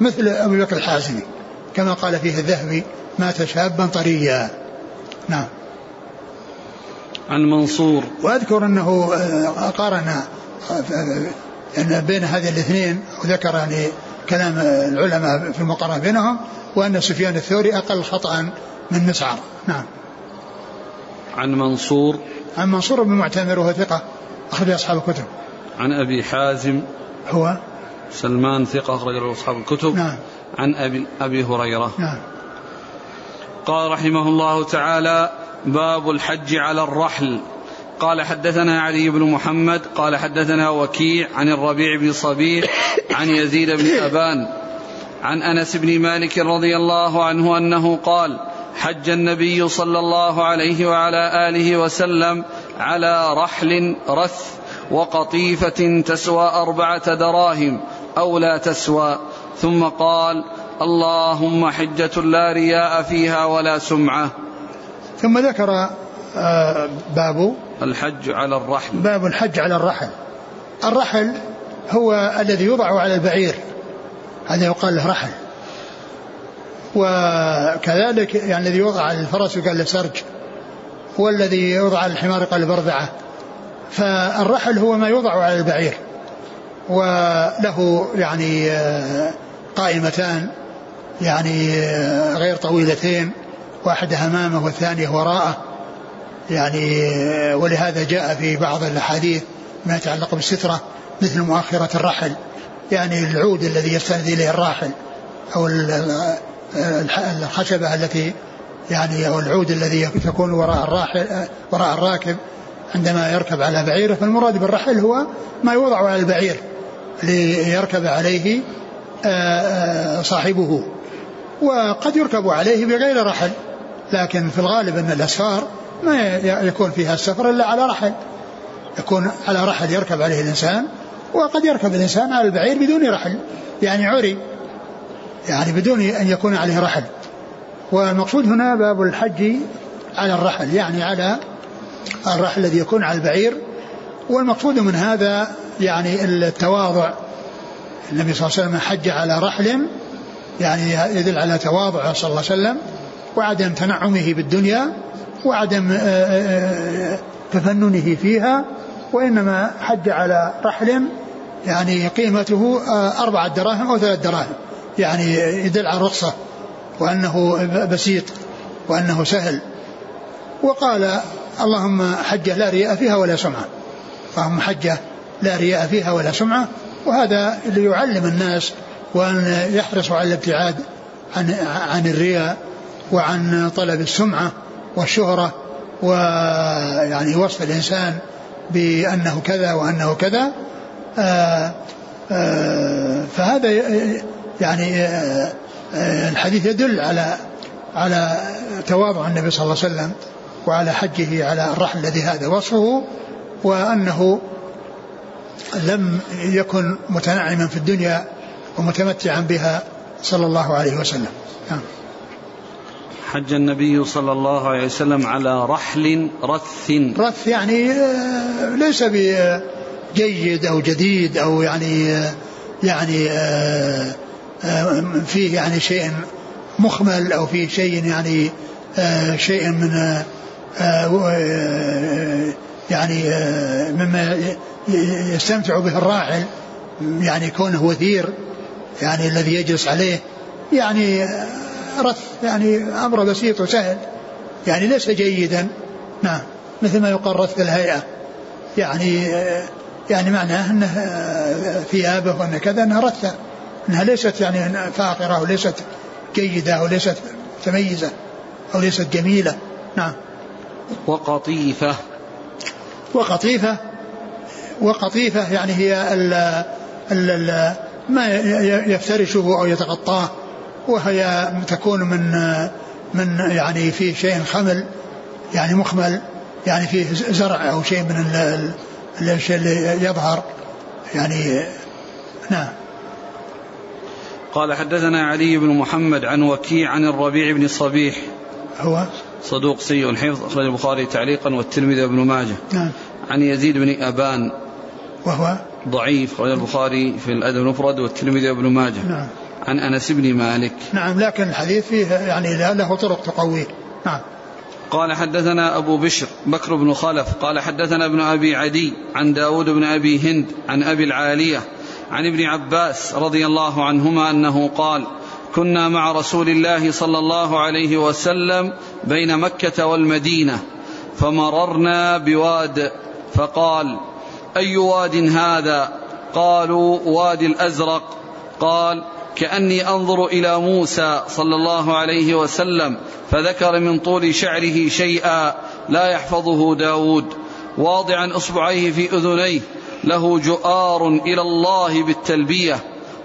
مثل أبي بكر الحازمي. كما قال فيه الذهبي مات شابا طريا. نعم. عن منصور. وأذكر أنه آه، قارن أن بين هذه الاثنين وذكر يعني كلام العلماء في المقارنة بينهم وأن سفيان الثوري أقل خطأ من مسعر نعم. عن منصور. عن منصور بن معتمر وهو ثقة أخرج أصحاب الكتب. عن أبي حازم. هو؟ سلمان ثقة أخرج له أصحاب الكتب. نعم. عن أبي أبي هريرة. نعم. قال رحمه الله تعالى باب الحج على الرحل. قال حدثنا علي بن محمد قال حدثنا وكيع عن الربيع بن صبيح عن يزيد بن أبان عن أنس بن مالك رضي الله عنه أنه قال حج النبي صلى الله عليه وعلى آله وسلم على رحل رث وقطيفة تسوى أربعة دراهم أو لا تسوى. ثم قال اللهم حجة لا رياء فيها ولا سمعة. ثم ذكر آه، باب الحج على الرحل. باب الحج على الرحل. الرحل هو الذي يوضع على البعير. هذا يقال له رحل. وكذلك يعني الذي يوضع على الفرس يقال له سرج. والذي يوضع على الحمار يقال له بربعة. فالرحل هو ما يوضع على البعير. وله يعني آه، قائمتان يعني آه، غير طويلتين واحدة أمامه والثانية وراءه. يعني ولهذا جاء في بعض الأحاديث ما يتعلق بالسترة مثل مؤخرة الرحل يعني العود الذي يستند إليه الراحل أو الخشبة التي يعني أو العود الذي تكون وراء الراحل وراء الراكب عندما يركب على بعيره فالمراد بالرحل هو ما يوضع على البعير. ليركب عليه صاحبه. وقد يركب عليه بغير رحل. لكن في الغالب أن الأسفار ما يكون فيها السفر إلا على رحل. يكون على رحل يركب عليه الإنسان وقد يركب الإنسان على البعير بدون رحل. يعني عري يعني بدون أن يكون عليه رحل. والمقصود هنا باب الحج على الرحل يعني على الرحل الذي يكون على البعير. والمقصود من هذا يعني التواضع. النبي صلى الله عليه وسلم حج على رحل يعني يدل على تواضعه صلى الله عليه وسلم وعدم تنعمه بالدنيا وعدم آه، آه، آه، تفننه فيها وإنما حج على رحل يعني قيمته أربعة دراهم أو ثلاث دراهم يعني يدل على الرخصة وأنه بسيط وأنه سهل. وقال اللهم حجة لا رياء فيها ولا سمعة. اللهم حجة لا رياء فيها ولا سمعة وهذا ليعلم الناس وأن يحرصوا على الابتعاد عن عن الرياء وعن طلب السمعة والشهرة ويعني وصف الإنسان بأنه كذا وأنه كذا. آآ آه، آآ آه، فهذا يعني آه، الحديث يدل على على تواضع النبي صلى الله عليه وسلم وعلى حجه على الرحل الذي هذا وصفه. وأنه لم يكن متنعما في الدنيا ومتمتعا بها صلى الله عليه وسلم نعم. حج النبي صلى الله عليه وسلم على رحل رث رث يعني آه، ليس بجيد أو جديد أو يعني آه، يعني آه، فيه يعني شيء مخمل أو فيه شيء يعني شيء من يعني مما يستمتع به الراحل يعني كونه وثير يعني الذي يجلس عليه يعني رث يعني أمر بسيط وسهل يعني ليس جيدا. نعم مثل ما يقال رث الهيئة. يعني يعني معناه أنه ثيابه وأن كذا أنها رثة أنها ليست يعني فاقرة وليست جيدة وليست متميزة أو ليست جميلة. نعم. وقطيفة. وقطيفة وقطيفة يعني هي ال ال ال ما يفترشه أو يتغطاه وهي تكون من من يعني فيه شيء خمل يعني مخمل يعني فيه زرع أو شيء من الشيء اللي يظهر يعني نعم. قال حدثنا علي بن محمد عن وكيع عن الربيع بن الصبيح هو؟ صدوق سيء الحفظ أخرج البخاري تعليقا والترمذي وابن ماجه. نعم. عن يزيد بن أبان. وهو ضعيف أخرج البخاري في الأدب المفرد والترمذي وابن ماجه. نعم. عن أنس بن مالك. نعم لكن الحديث فيه يعني له طرق تقويه نعم. قال حدثنا أبو بشر بكر بن خلف. قال حدثنا ابن أبي عدي عن داود بن أبي هند عن أبي العالية عن ابن عباس رضي الله عنهما أنه قال كنا مع رسول الله صلى الله عليه وسلم بين مكة والمدينة فمررنا بواد فقال أي واد هذا؟ قالوا وادي الأزرق. قال كأني أنظر إلى موسى صلى الله عليه وسلم فذكر من طول شعره شيئا لا يحفظه داود. واضعا أصبعيه في أذنيه له جؤار إلى الله بالتلبية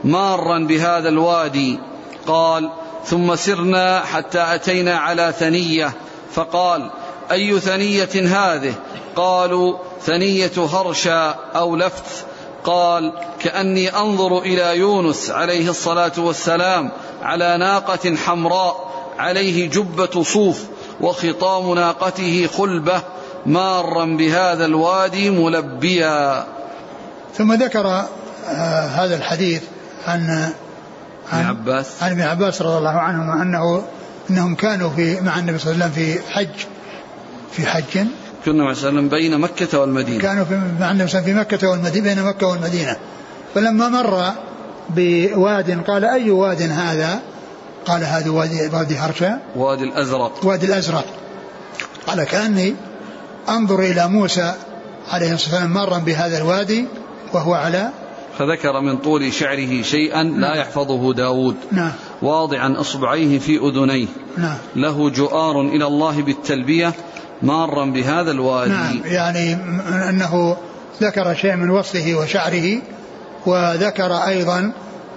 مارا بهذا الوادي. قال ثم سرنا حتى أتينا على ثنية. فقال أي ثنية هذه؟ قالوا ثنية هرشا أو لفت. قال كأني أنظر إلى يونس عليه الصلاة والسلام على ناقة حمراء عليه جبة صوف وخطام ناقته خلبة مارا بهذا الوادي ملبيا. ثم ذكر آه هذا الحديث عن عن عباس. عن ابن عباس رضي الله عنهما أنه أنهم كانوا في مع النبي صلى الله عليه وسلم في حج. في حج كنا وسلم بين مكة والمدينة. كانوا في مع النبي في مكة والمدينة بين مكة والمدينة. فلما مر بواد قال أي واد هذا؟ قال هذا وادي وادي هرشا وادي الأزرق. وادي الأزرق. قال كأني أنظر إلى موسى عليه الصلاة والسلام مرا بهذا الوادي وهو على فذكر من طول شعره شيئا لا نعم. يحفظه داود نعم. واضعا إصبعيه في أذنيه. نعم. له جؤار إلى الله بالتلبية مارا بهذا الوادي. نعم. يعني أنه ذكر شيء من وصله وشعره وذكر أيضا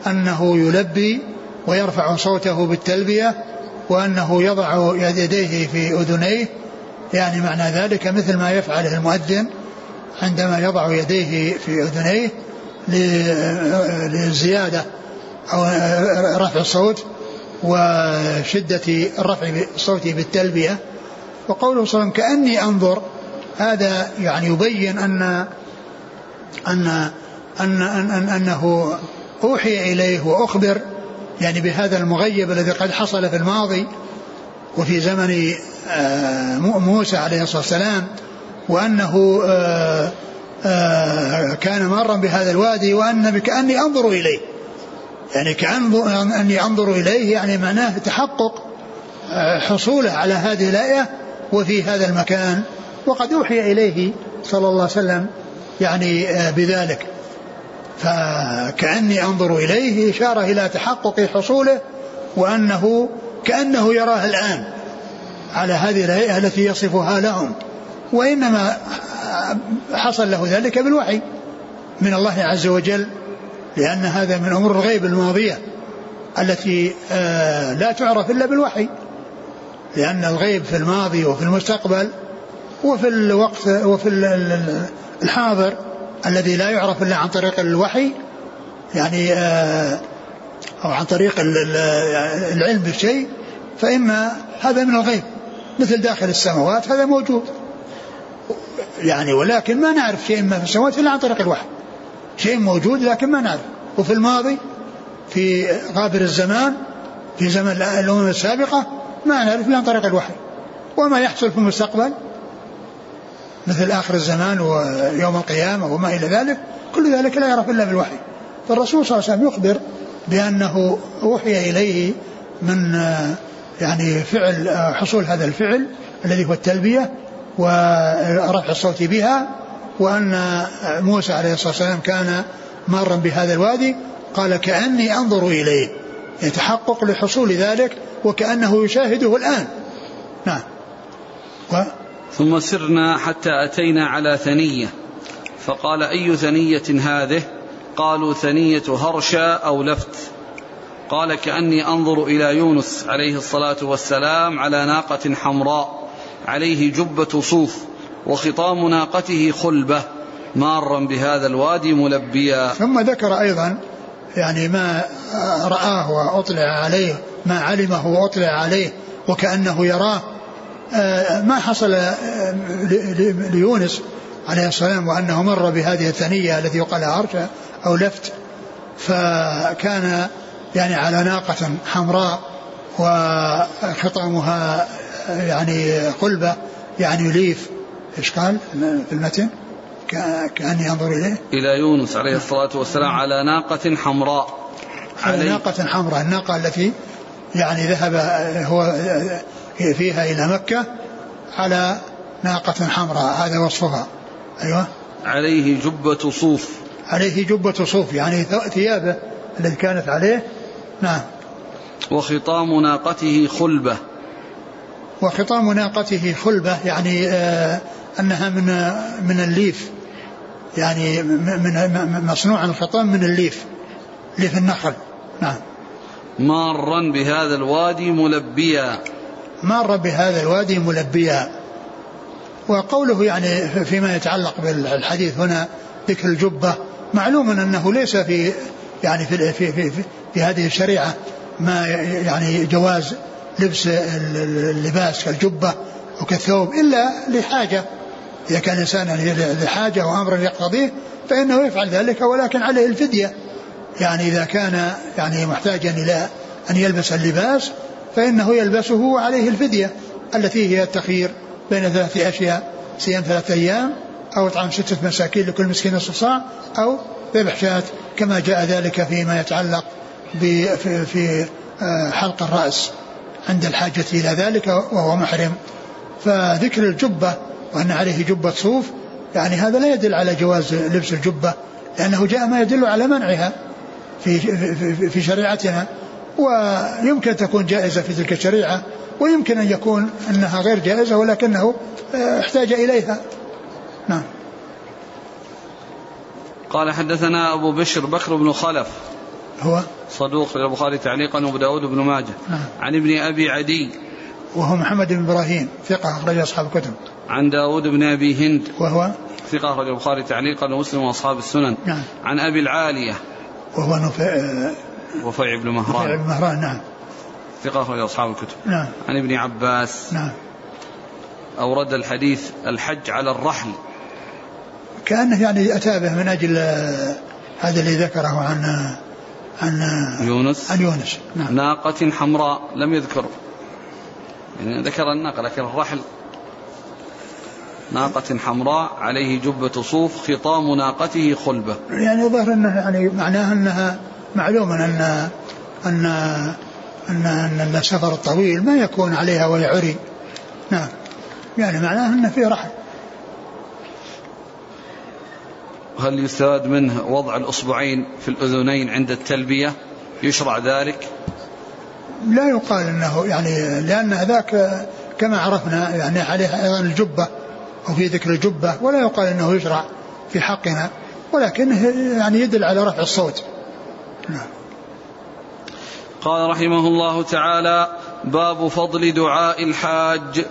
أنه يلبي ويرفع صوته بالتلبية وأنه يضع يديه في أذنيه. يعني معنى ذلك مثل ما يفعله المؤذن عندما يضع يديه في أذنيه ل- للزيادة. أو رفع الصوت وشدة رفع صوته بالتلبية. وقوله صلى الله عليه وسلم كأني أنظر. هذا يعني يبين أن أن أن, أن, أن أنه أوحي إليه وأخبر يعني بهذا المغيب الذي قد حصل في الماضي وفي زمن آه، موسى عليه الصلاة والسلام وأنه آه، آه، كان مارا بهذا الوادي وأن كأني أنظر إليه. يعني كأني أنظر إليه يعني معناه تحقق آه، حصوله على هذه الآية وفي هذا المكان. وقد أوحي إليه صلى الله عليه وسلم يعني آه، بذلك. فكأني أنظر إليه إشارة إلى تحقق حصوله وأنه كأنه يراه الآن على هذه الهيئة التي يصفها لهم. وإنما حصل له ذلك بالوحي من الله عز وجل. لأن هذا من أمور الغيب الماضية التي آه، لا تعرف إلا بالوحي. لأن الغيب في الماضي وفي المستقبل وفي الوقت وفي ال- ال- الحاضر الذي لا يعرف إلا عن طريق الوحي يعني آه، أو عن طريق ال- ال- العلم بالشيء فإن هذا من الغيب. مثل داخل السماوات هذا موجود. يعني ولكن ما نعرف شيء ما في السماوات إلا عن طريق الوحي. شيء موجود لكن ما نعرف. وفي الماضي في غابر الزمان في زمن الأمم السابقة ما نعرف عن طريق الوحي. وما يحصل في المستقبل مثل آخر الزمان ويوم القيامة وما إلى ذلك كل ذلك لا يعرف إلا بالوحي. فالرسول صلى الله عليه وسلم يخبر بأنه أوحي إليه من يعني فعل حصول هذا الفعل الذي هو التلبية ورفع الصوت بها وأن موسى عليه الصلاة والسلام كان مارا بهذا الوادي قال كأني أنظر إليه. يتحقق لحصول ذلك وكأنه يشاهده الآن. نعم. و؟ ثم سرنا حتى أتينا على ثنية. فقال أي ثنية هذه؟ قالوا ثنية هرشا أو لفت. قال كأني أنظر إلى يونس عليه الصلاة والسلام على ناقة حمراء عليه جبة صوف. وخطام ناقته خلبة مارا بهذا الوادي ملبيا. ثم ذكر أيضا يعني ما رآه وأطلع عليه ما علمه وأطلع عليه وكأنه يراه. آه، ما حصل آه، ليونس عليه السلام وأنه مر بهذه الثنية التي يقال عرشة أو لفت. فكان يعني على ناقة حمراء وخطامها يعني قلبة يعني يليف إيش قال؟ في المتن؟ ك- كأني أنظر إليه. إلى يونس عليه الصلاة والسلام على ناقة حمراء. على ناقة حمراء الناقة التي يعني ذهب هو فيها إلى مكة على ناقة حمراء هذا وصفها. أيوة. عليه جبة صوف. عليه جبة صوف يعني ثيابه التي كانت عليه. نعم. وخطام ناقته خلبة. وخطام ناقته خلبة يعني آه أنها من من الليف. يعني من مصنوع الخطام من الليف. ليف النخل. نعم. مارا بهذا الوادي ملبيا. مر بهذا الوادي ملبيا. وقوله يعني فيما يتعلق بالحديث هنا ذكر الجبة. معلوم أنه ليس في يعني في في في, في, في هذه الشريعة ما يعني جواز لبس اللباس كالجبة أو كالثوب إلا لحاجة إذا كان الإنسان لحاجة وأمر يقتضيه فإنه يفعل ذلك ولكن عليه الفدية. يعني إذا كان يعني محتاجا إلى أن يلبس اللباس فإنه يلبسه وعليه الفدية التي هي التخيير بين ثلاثة أشياء صيام ثلاثة أيام أو إطعام ستة مساكين لكل مسكين نصف صاع أو ذبح شاة كما جاء ذلك فيما يتعلق في, في حلق الرأس عند الحاجة إلى ذلك وهو محرم. فذكر الجبة وأن عليه جبة صوف يعني هذا لا يدل على جواز لبس الجبة لأنه جاء ما يدل على منعها في, في, في شريعتنا. ويمكن تكون جائزة في تلك الشريعة ويمكن أن يكون أنها غير جائزة ولكنه آه، احتاج إليها. نعم. قال حدثنا أبو بشر بكر بن خلف. هو؟ صدوق البخاري تعليقا وأبو داود بن ماجه. نعم. عن ابن أبي عدي. وهو محمد بن إبراهيم ثقة أخرج أصحاب الكتب. عن داود بن أبي هند. وهو ثقة أخرج البخاري تعليقا ومسلم وأصحاب السنن. نعم. عن أبي العالية. وهو نفع وفيع بن مهران. وفيع بن مهران نعم. ثقة أخرج أصحاب الكتب. نعم. عن ابن عباس. نعم. أورد الحديث الحج على الرحل. كأنه يعني أتى به من أجل هذا اللي ذكره عن عن يونس. عن يونس. نعم. ناقة حمراء لم يذكر. يعني ذكر الناقة لكن الرحل ناقة حمراء عليه جبة صوف خطام ناقته خلبة. يعني ظهر أنه يعني معناها أنها معلوم أن أن أن أن, أن السفر الطويل ما يكون عليها وهي عري نعم. يعني معناه أنه في رحل هل يستفاد منه وضع الأصبعين في الأذنين عند التلبية؟ يشرع ذلك؟ لا يقال أنه يعني لأن ذاك كما عرفنا يعني عليه أيضا الجبة. وفي ذكر الجبة ولا يقال أنه يشرع في حقنا ولكنه يعني يدل على رفع الصوت. نعم. قال رحمه الله تعالى باب فضل دعاء الحاج.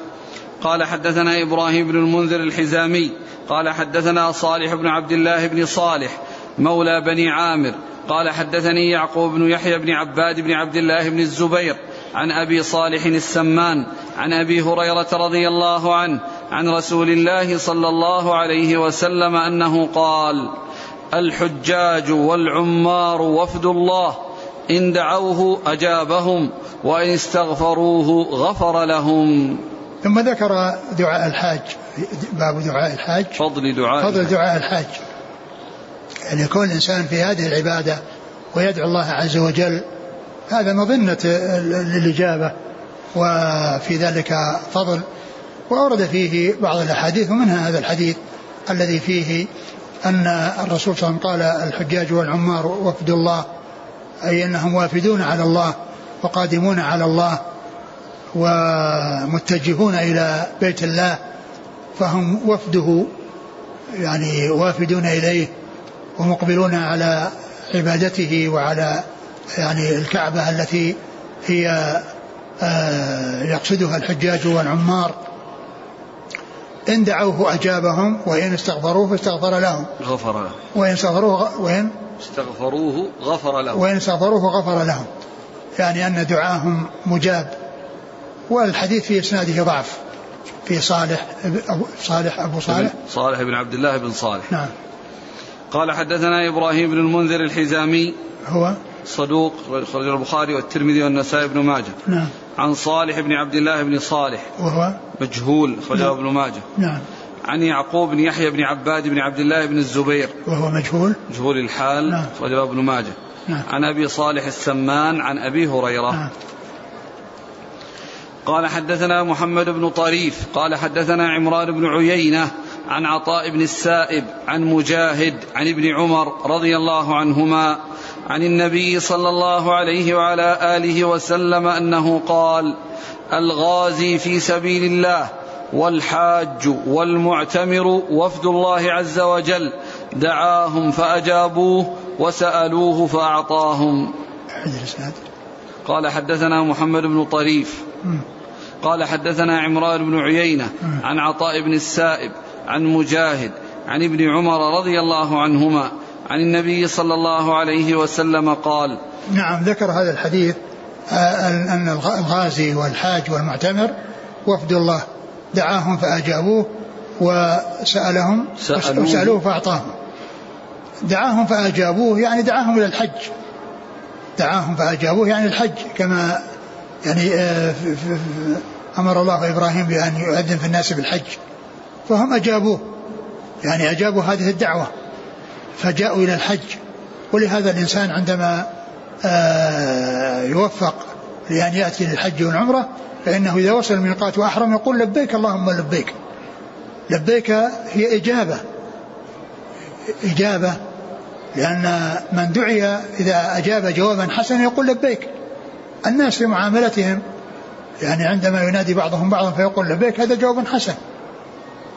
قال حدثنا إبراهيم بن المنذر الحزامي. قال حدثنا صالح بن عبد الله بن صالح مولى بني عامر. قال حدثني يعقوب بن يحيى بن عباد بن عبد الله بن الزبير عن أبي صالح السمان عن أبي هريرة رضي الله عنه عن رسول الله صلى الله عليه وسلم أنه قال الحجاج والعمار وفد الله إن دعوه أجابهم وإن استغفروه غفر لهم. ثم ذكر دعاء الحاج باب دعاء الحاج. فضل دعاء فضل دعاء الحاج. يعني يكون الإنسان في هذه العبادة ويدعو الله عز وجل هذا مظنة الإجابة وفي ذلك فضل. وأورد فيه بعض الأحاديث ومنها هذا الحديث الذي فيه أن الرسول صلى الله عليه وسلم قال الحجاج والعمار وفد الله أي أنهم وافدون على الله وقادمون على الله ومتجهون إلى بيت الله فهم وفده يعني وافدون إليه ومقبلون على عبادته وعلى يعني الكعبة التي هي آه، يقصدها الحجاج والعمار. إن دعوه أجابهم وإن استغفروه فاستغفر لهم. غفر لهم وإن استغفروه وإن استغفروه غفر لهم وإن استغفروه غفر لهم. يعني أن دعاهم مجاب. والحديث في إسناده ضعف. في صالح أبو صالح أبو صالح. صالح بن عبد الله بن صالح. نعم. قال حدثنا إبراهيم بن المنذر الحزامي. هو؟ صدوق خرج البخاري والترمذي والنسائي بن ماجه. نعم. عن صالح بن عبد الله بن صالح وهو مجهول خرجه نعم. ابن ماجه نعم عن يعقوب بن يحيى بن عباد بن عبد الله بن الزبير وهو مجهول مجهول الحال نعم. خرجه ابن ماجه نعم. عن أبي صالح السمان عن أبي هريرة نعم. قال حدثنا محمد بن طريف قال حدثنا عمران بن عيينة عن عطاء بن السائب عن مجاهد عن ابن عمر رضي الله عنهما عن النبي صلى الله عليه وعلى آله وسلم أنه قال الغازي في سبيل الله والحاج والمعتمر وفد الله عز وجل دعاهم فأجابوه وسألوه فأعطاهم. قال حدثنا محمد بن طريف. قال حدثنا عمران بن عيينة عن عطاء بن السائب عن مجاهد عن ابن عمر رضي الله عنهما عن النبي صلى الله عليه وسلم قال نعم ذكر هذا الحديث آه، أن الغازي والحاج والمعتمر وفد الله دعاهم فأجابوه وسألهم سألوه, وسألوه فأعطاهم. دعاهم فأجابوه يعني دعاهم إلى الحج. دعاهم فأجابوه يعني الحج كما يعني آه، أمر الله إبراهيم بأن يؤذن في الناس بالحج. فهم أجابوه. يعني أجابوا هذه الدعوة. فجاءوا إلى الحج. ولهذا الإنسان عندما آه، يوفق لأن يأتي للحج والعمرة فإنه إذا وصل الميقات وأحرم يقول لبيك اللهم لبيك. لبيك هي إجابة. إجابة. لأن من دعي إذا أجاب جوابا حسنا يقول لبيك. الناس في معاملتهم يعني عندما ينادي بعضهم بعضا فيقول لبيك هذا جواب حسن.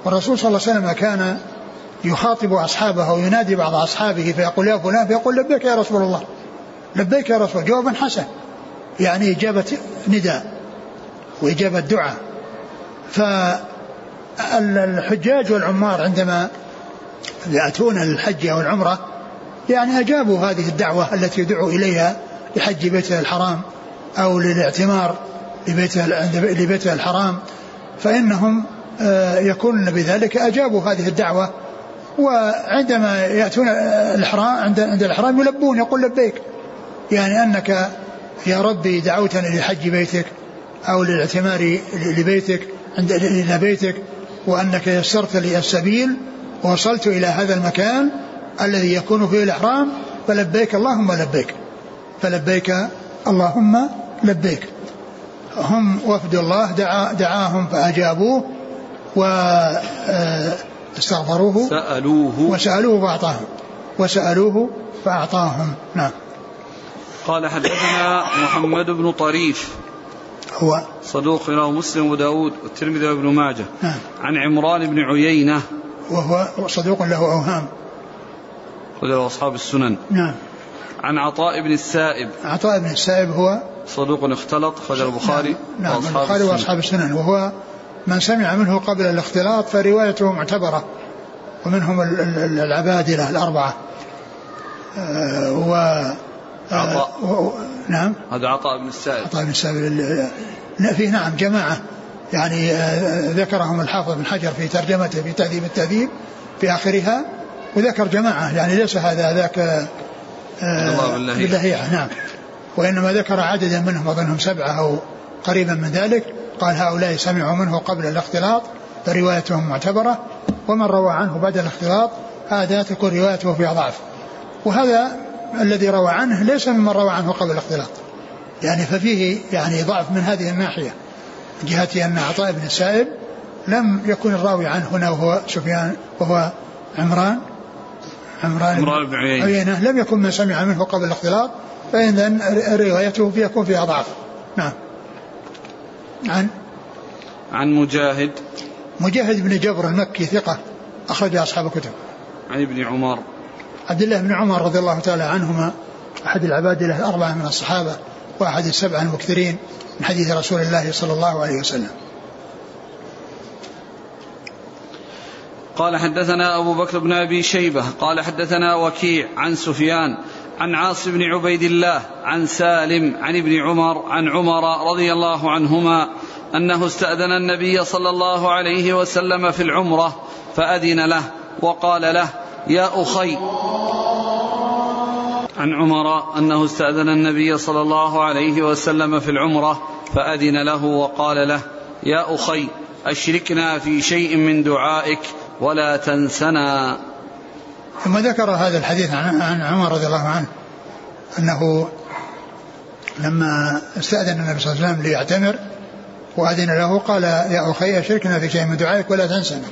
والرسول صلى الله عليه وسلم كان يخاطب أصحابه أو ينادي بعض أصحابه فيقول يا فلان فيقول لبيك يا رسول الله. لبيك يا رسول جوابا حسن. يعني إجابة نداء وإجابة دعاء. فالحجاج والعمار عندما يأتون للحج أو العمرة يعني أجابوا هذه الدعوة التي يدعو إليها لحج بيته الحرام أو للاعتمار لبيته الحرام. فإنهم آه، يكونون بذلك. أجابوا هذه الدعوة وعندما يأتون الإحرام عند عند الإحرام يلبون يقول لبيك يعني أنك يا ربي دعوتني لحج بيتك أو للاعتمار لبيتك عند إلى بيتك وأنك يسرت لي السبيل ووصلت إلى هذا المكان الذي يكون فيه الإحرام فلبيك اللهم لبيك فلبيك اللهم لبيك. هم وفد الله دعا دعاهم فأجابوه واستغفروه سألوه. وسألوه فأعطاهم وسألوه فأعطاهم. نعم. قال حدثنا محمد بن طريف. هو صدوق له مسلم وداود والترمذي وابن ماجه. نعم. عن عمران بن عيينة. وهو صدوق له أوهام. خرج أصحاب السنن. نعم. عن عطاء بن السائب. عطاء بن السائب هو صدوق اختلط خرج البخاري نعم, نعم البخاري. وأصحاب السنن. وهو من سمع منه قبل الاختلاط فروايته معتبرة ومنهم ال- ال- العبادلة الأربعة. آه، و آه، عطاء. و- نعم. هذا عطاء بن السائب. عطاء بن السائب. ال- ال- فيه نعم جماعة. يعني آه، ذكرهم الحافظ بن حجر في ترجمته في تهذيب التهذيب في آخرها وذكر جماعة. يعني ليس هذا ذاك آه، عبد الله بن لهيعة. بن لهيعة نعم. وإنما ذكر عددا منهم أظنهم سبعة أو قريبا من ذلك. قال هؤلاء سمعوا منه قبل الاختلاط فروايتهم معتبرة ومن روى عنه بعد الاختلاط هذا تكون روايته فيها ضعف. وهذا الذي روى عنه ليس ممن روى عنه قبل الاختلاط. يعني ففيه يعني ضعف من هذه الناحية من جهة أن عطاء بن السائب لم يكن الراوي عنه هنا وهو سفيان وهو عمران عمران, عمران بن عيينة. عيينة لم يكن من سمع منه قبل الاختلاط فإذا روايته يكون فيها ضعف. نعم. عن عن مجاهد مجاهد بن جبر المكي ثقة أخرج أصحاب الكتب. عن ابن عمر. عبد الله بن عمر رضي الله تعالى عنهما أحد العبادلة الأربعة من الصحابة وأحد السبعة المكثرين من حديث رسول الله صلى الله عليه وسلم. قال حدثنا أبو بكر بن أبي شيبة قال حدثنا وكيع عن سفيان عن عاص بن عبيد الله عن سالم عن ابن عمر عن عمر رضي الله عنهما أنه استأذن النبي صلى الله عليه وسلم في العمرة فأذن له وقال له يا أخي عن عمر أنه استأذن النبي صلى الله عليه وسلم في العمرة فأذن له وقال له يا أخي أشركنا في شيء من دعائك ولا تنسنا. ثم ذكر هذا الحديث عن عمر رضي الله عنه أنه لما استأذن النبي صلى الله عليه وسلم ليعتمر وأذن له قال يا أخي أشركنا في شيء من دعائك ولا تنسنا.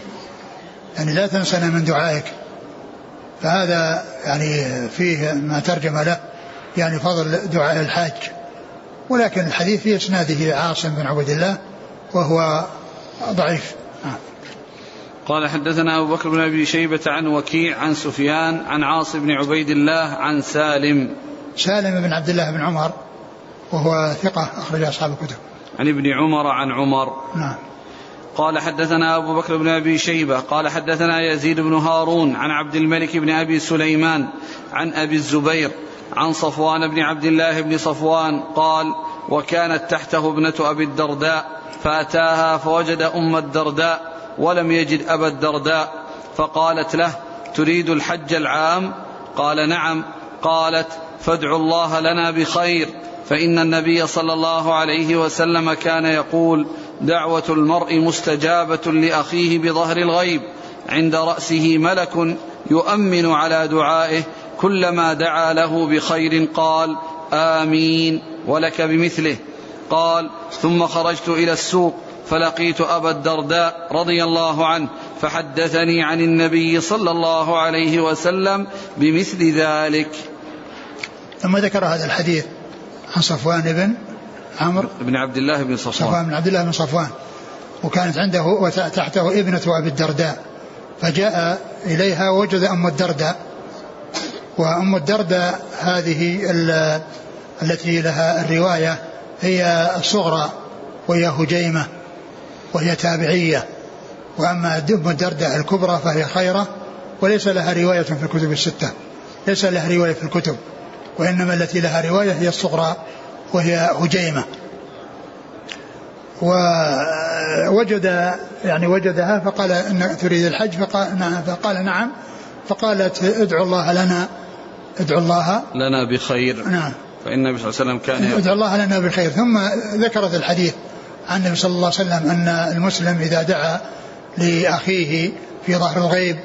يعني لا تنسنا من دعائك. فهذا يعني فيه ما ترجم له يعني فضل دعاء الحاج. ولكن الحديث في إسناده عاصم بن عبد الله وهو ضعيف. آه. قال حدثنا أبو بكر بن أبي شيبة عن وكيع عن سفيان عن عاص بن عبيد الله عن سالم. سالم بن عبد الله بن عمر وهو ثقة أخرج أصحاب الكتب. عن ابن عمر عن عمر. نعم. قال حدثنا أبو بكر بن أبي شيبة قال حدثنا يزيد بن هارون عن عبد الملك بن أبي سليمان عن أبي الزبير عن صفوان بن عبد الله بن صفوان قال وكانت تحته ابنة أبي الدرداء فأتاها فوجد أم الدرداء ولم يجد أبا الدرداء فقالت له تريد الحج العام؟ قال نعم. قالت فادعوا الله لنا بخير. فإن النبي صلى الله عليه وسلم كان يقول دعوة المرء مستجابة لأخيه بظهر الغيب عند رأسه ملك يؤمن على دعائه كلما دعا له بخير قال آمين ولك بمثله. قال ثم خرجت إلى السوق فلقيت أبا الدرداء رضي الله عنه فحدثني عن النبي صلى الله عليه وسلم بمثل ذلك. ثم ذكر هذا الحديث عن صفوان بن عمرو. بن عبد الله بن صفوان. صفوان بن عبد الله بن صفوان. وكانت عنده وتحته ابنة أبي الدرداء. فجاء إليها وجد أم الدرداء. وأم الدرداء هذه التي لها الرواية هي الصغرى وهي هجيمة. وهي تابعية. وأما أم الدرداء الكبرى فهي خيرة وليس لها رواية في الكتب الستة. ليس لها رواية في الكتب وإنما التي لها رواية هي الصغرى وهي هجيمة. ووجد يعني وجدها فقال إن تريد الحج فقال نعم فقال نعم فقالت ادعو الله لنا ادعو الله لنا بخير. نعم. فإن النبي صلى الله عليه وسلم كان ادعو الله لنا بخير. ثم ذكرت الحديث. عن النبي صلى الله عليه وسلم أن المسلم إذا دعا لأخيه في ظهر الغيب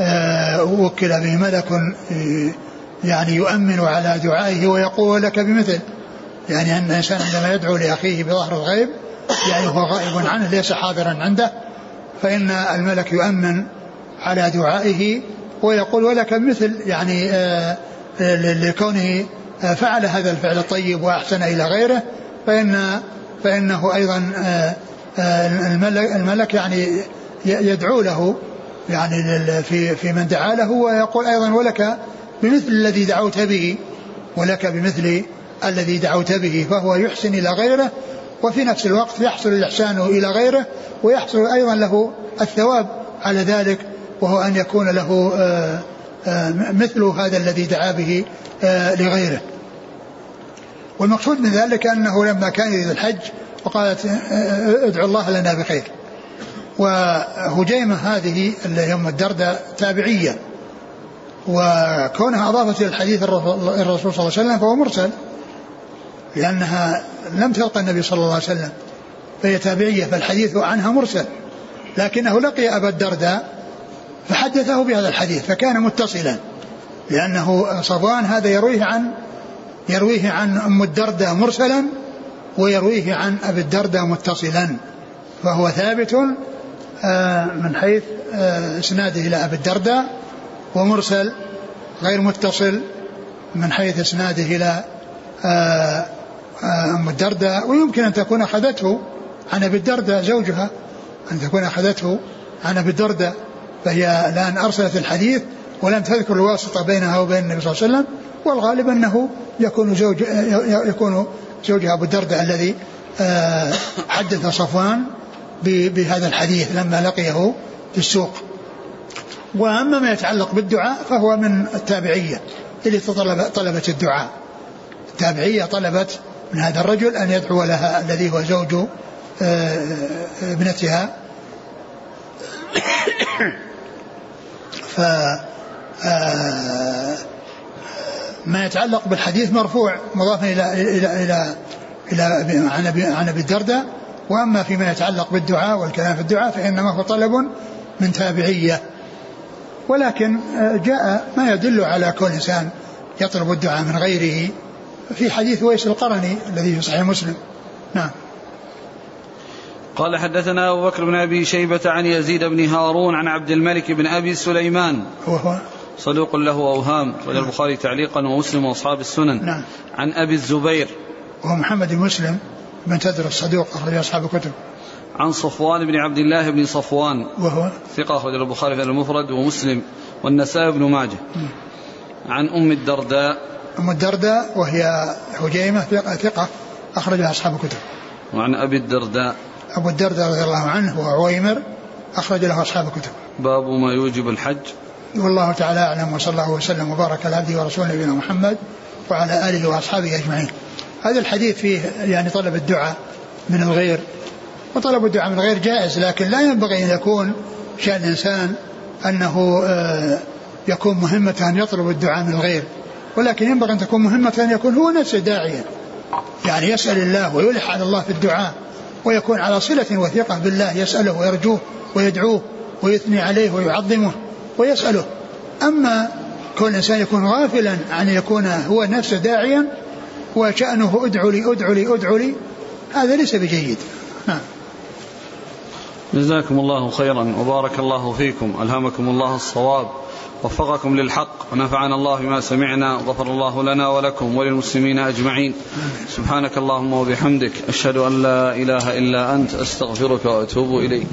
آه، وكل به ملك آه، يعني يؤمن على دعائه ويقول لك بمثل. يعني أن الإنسان عندما يدعو لأخيه بظهر الغيب يعني هو غائب عنه ليس حاضرا عنده. فإن الملك يؤمن على دعائه ويقول ولك مثل يعني آه، لكونه فعل هذا الفعل الطيب وأحسن إلى غيره. فإن فإنه أيضا آه، الملك, الملك يعني يدعو له يعني في في من دعا له ويقول أيضا ولك بمثل الذي دعوت به ولك بمثل الذي دعوت به فهو يحسن إلى غيره وفي نفس الوقت يحصل الإحسان إلى غيره ويحصل أيضا له الثواب على ذلك وهو أن يكون له آه، آه، مثل هذا الذي دعا به آه، لغيره. والمقصود من ذلك أنه لما كان يريد الحج وقالت ادعو الله لنا بخير. وهجيمة هذه اللي هي أم الدرداء تابعية. وكونها أضافت إلى الحديث الرسول صلى الله عليه وسلم فهو مرسل. لأنها لم تلقى النبي صلى الله عليه وسلم فهي تابعية فالحديث عنها مرسل. لكنه لقي أبا الدرداء فحدثه بهذا الحديث فكان متصلا. لأنه صفوان هذا يرويه عن يرويه عن أم الدرداء مرسلا ويرويه عن أبي الدرداء متصلا فهو ثابت آه، من حيث آه، إسناده إلى أبي الدرداء ومرسل غير متصل من حيث إسناده إلى آه، أم الدرداء ويمكن أن تكون أخذته عن أبي الدرداء زوجها أن تكون أخذته عن أبي الدرداء فهي الآن أرسلت الحديث ولم تذكر الواسطة بينها وبين النبي صلى الله عليه وسلم والغالب أنه يكون زوج يكون زوجها أبو الدرداء الذي آه، حدث صفوان بهذا الحديث لما لقيه في السوق. وأما ما يتعلق بالدعاء فهو من التابعية اللي طلبت الدعاء. التابعية طلبت من هذا الرجل أن يدعو لها الذي هو زوج آه، ابنتها. ف آه، ما يتعلق بالحديث مرفوع مضاف إلى إلى إلى إلى عن أبي عن أبي الدرداء. وأما فيما يتعلق بالدعاء والكلام في الدعاء فإنما هو طلب من تابعية. ولكن آه، جاء ما يدل على كل إنسان يطلب الدعاء من غيره في حديث ويس القرني الذي في صحيح مسلم. نعم. قال حدثنا أبو بكر بن أبي شيبة عن يزيد بن هارون عن عبد الملك بن أبي سليمان. وهو صدوق له أوهام وله البخاري تعليقا ومسلم وأصحاب السنن. نعم. عن أبي الزبير. وهو محمد بن مسلم بن تدر الصدوق أخرج أصحاب الكتب. عن صفوان بن عبد الله بن صفوان. وهو؟ ثقة أخرج البخاري في المفرد ومسلم والنسائي بن ماجه. عن أم الدرداء. أم الدرداء وهي هجيمة ثقة أخرجها أصحاب الكتب. وعن أبي الدرداء. أبو الدرداء رضي الله عنه هو عويمر أخرج له أصحاب الكتب. باب ما يوجب الحج. والله تعالى أعلم وصلى الله وسلم وبارك على عبده ورسوله نبينا محمد وعلى آله وأصحابه أجمعين. هذا الحديث فيه يعني طلب الدعاء من الغير وطلب الدعاء من الغير جائز لكن لا ينبغي أن يكون شأن الإنسان أنه آه، يكون مهمة أن يطلب الدعاء من الغير. ولكن ينبغي أن تكون مهمة أن يكون هو نفسه داعيا. يعني يسأل الله ويلح على الله في الدعاء ويكون على صلة وثيقة بالله يسأله ويرجوه ويدعوه ويثني عليه ويعظمه. ويسأله. أما كون الإنسان يكون غافلا عن يكون هو نفسه داعيا وشأنه أدعو لي أدعو لي أدعو لي هذا ليس بجيد. نعم جزاكم الله خيرا وبارك الله فيكم ألهمكم الله الصواب وفقكم للحق ونفعنا الله بما سمعنا غفر الله لنا ولكم وللمسلمين أجمعين. سبحانك اللهم وبحمدك أشهد أن لا إله إلا أنت أستغفرك وأتوب إليك.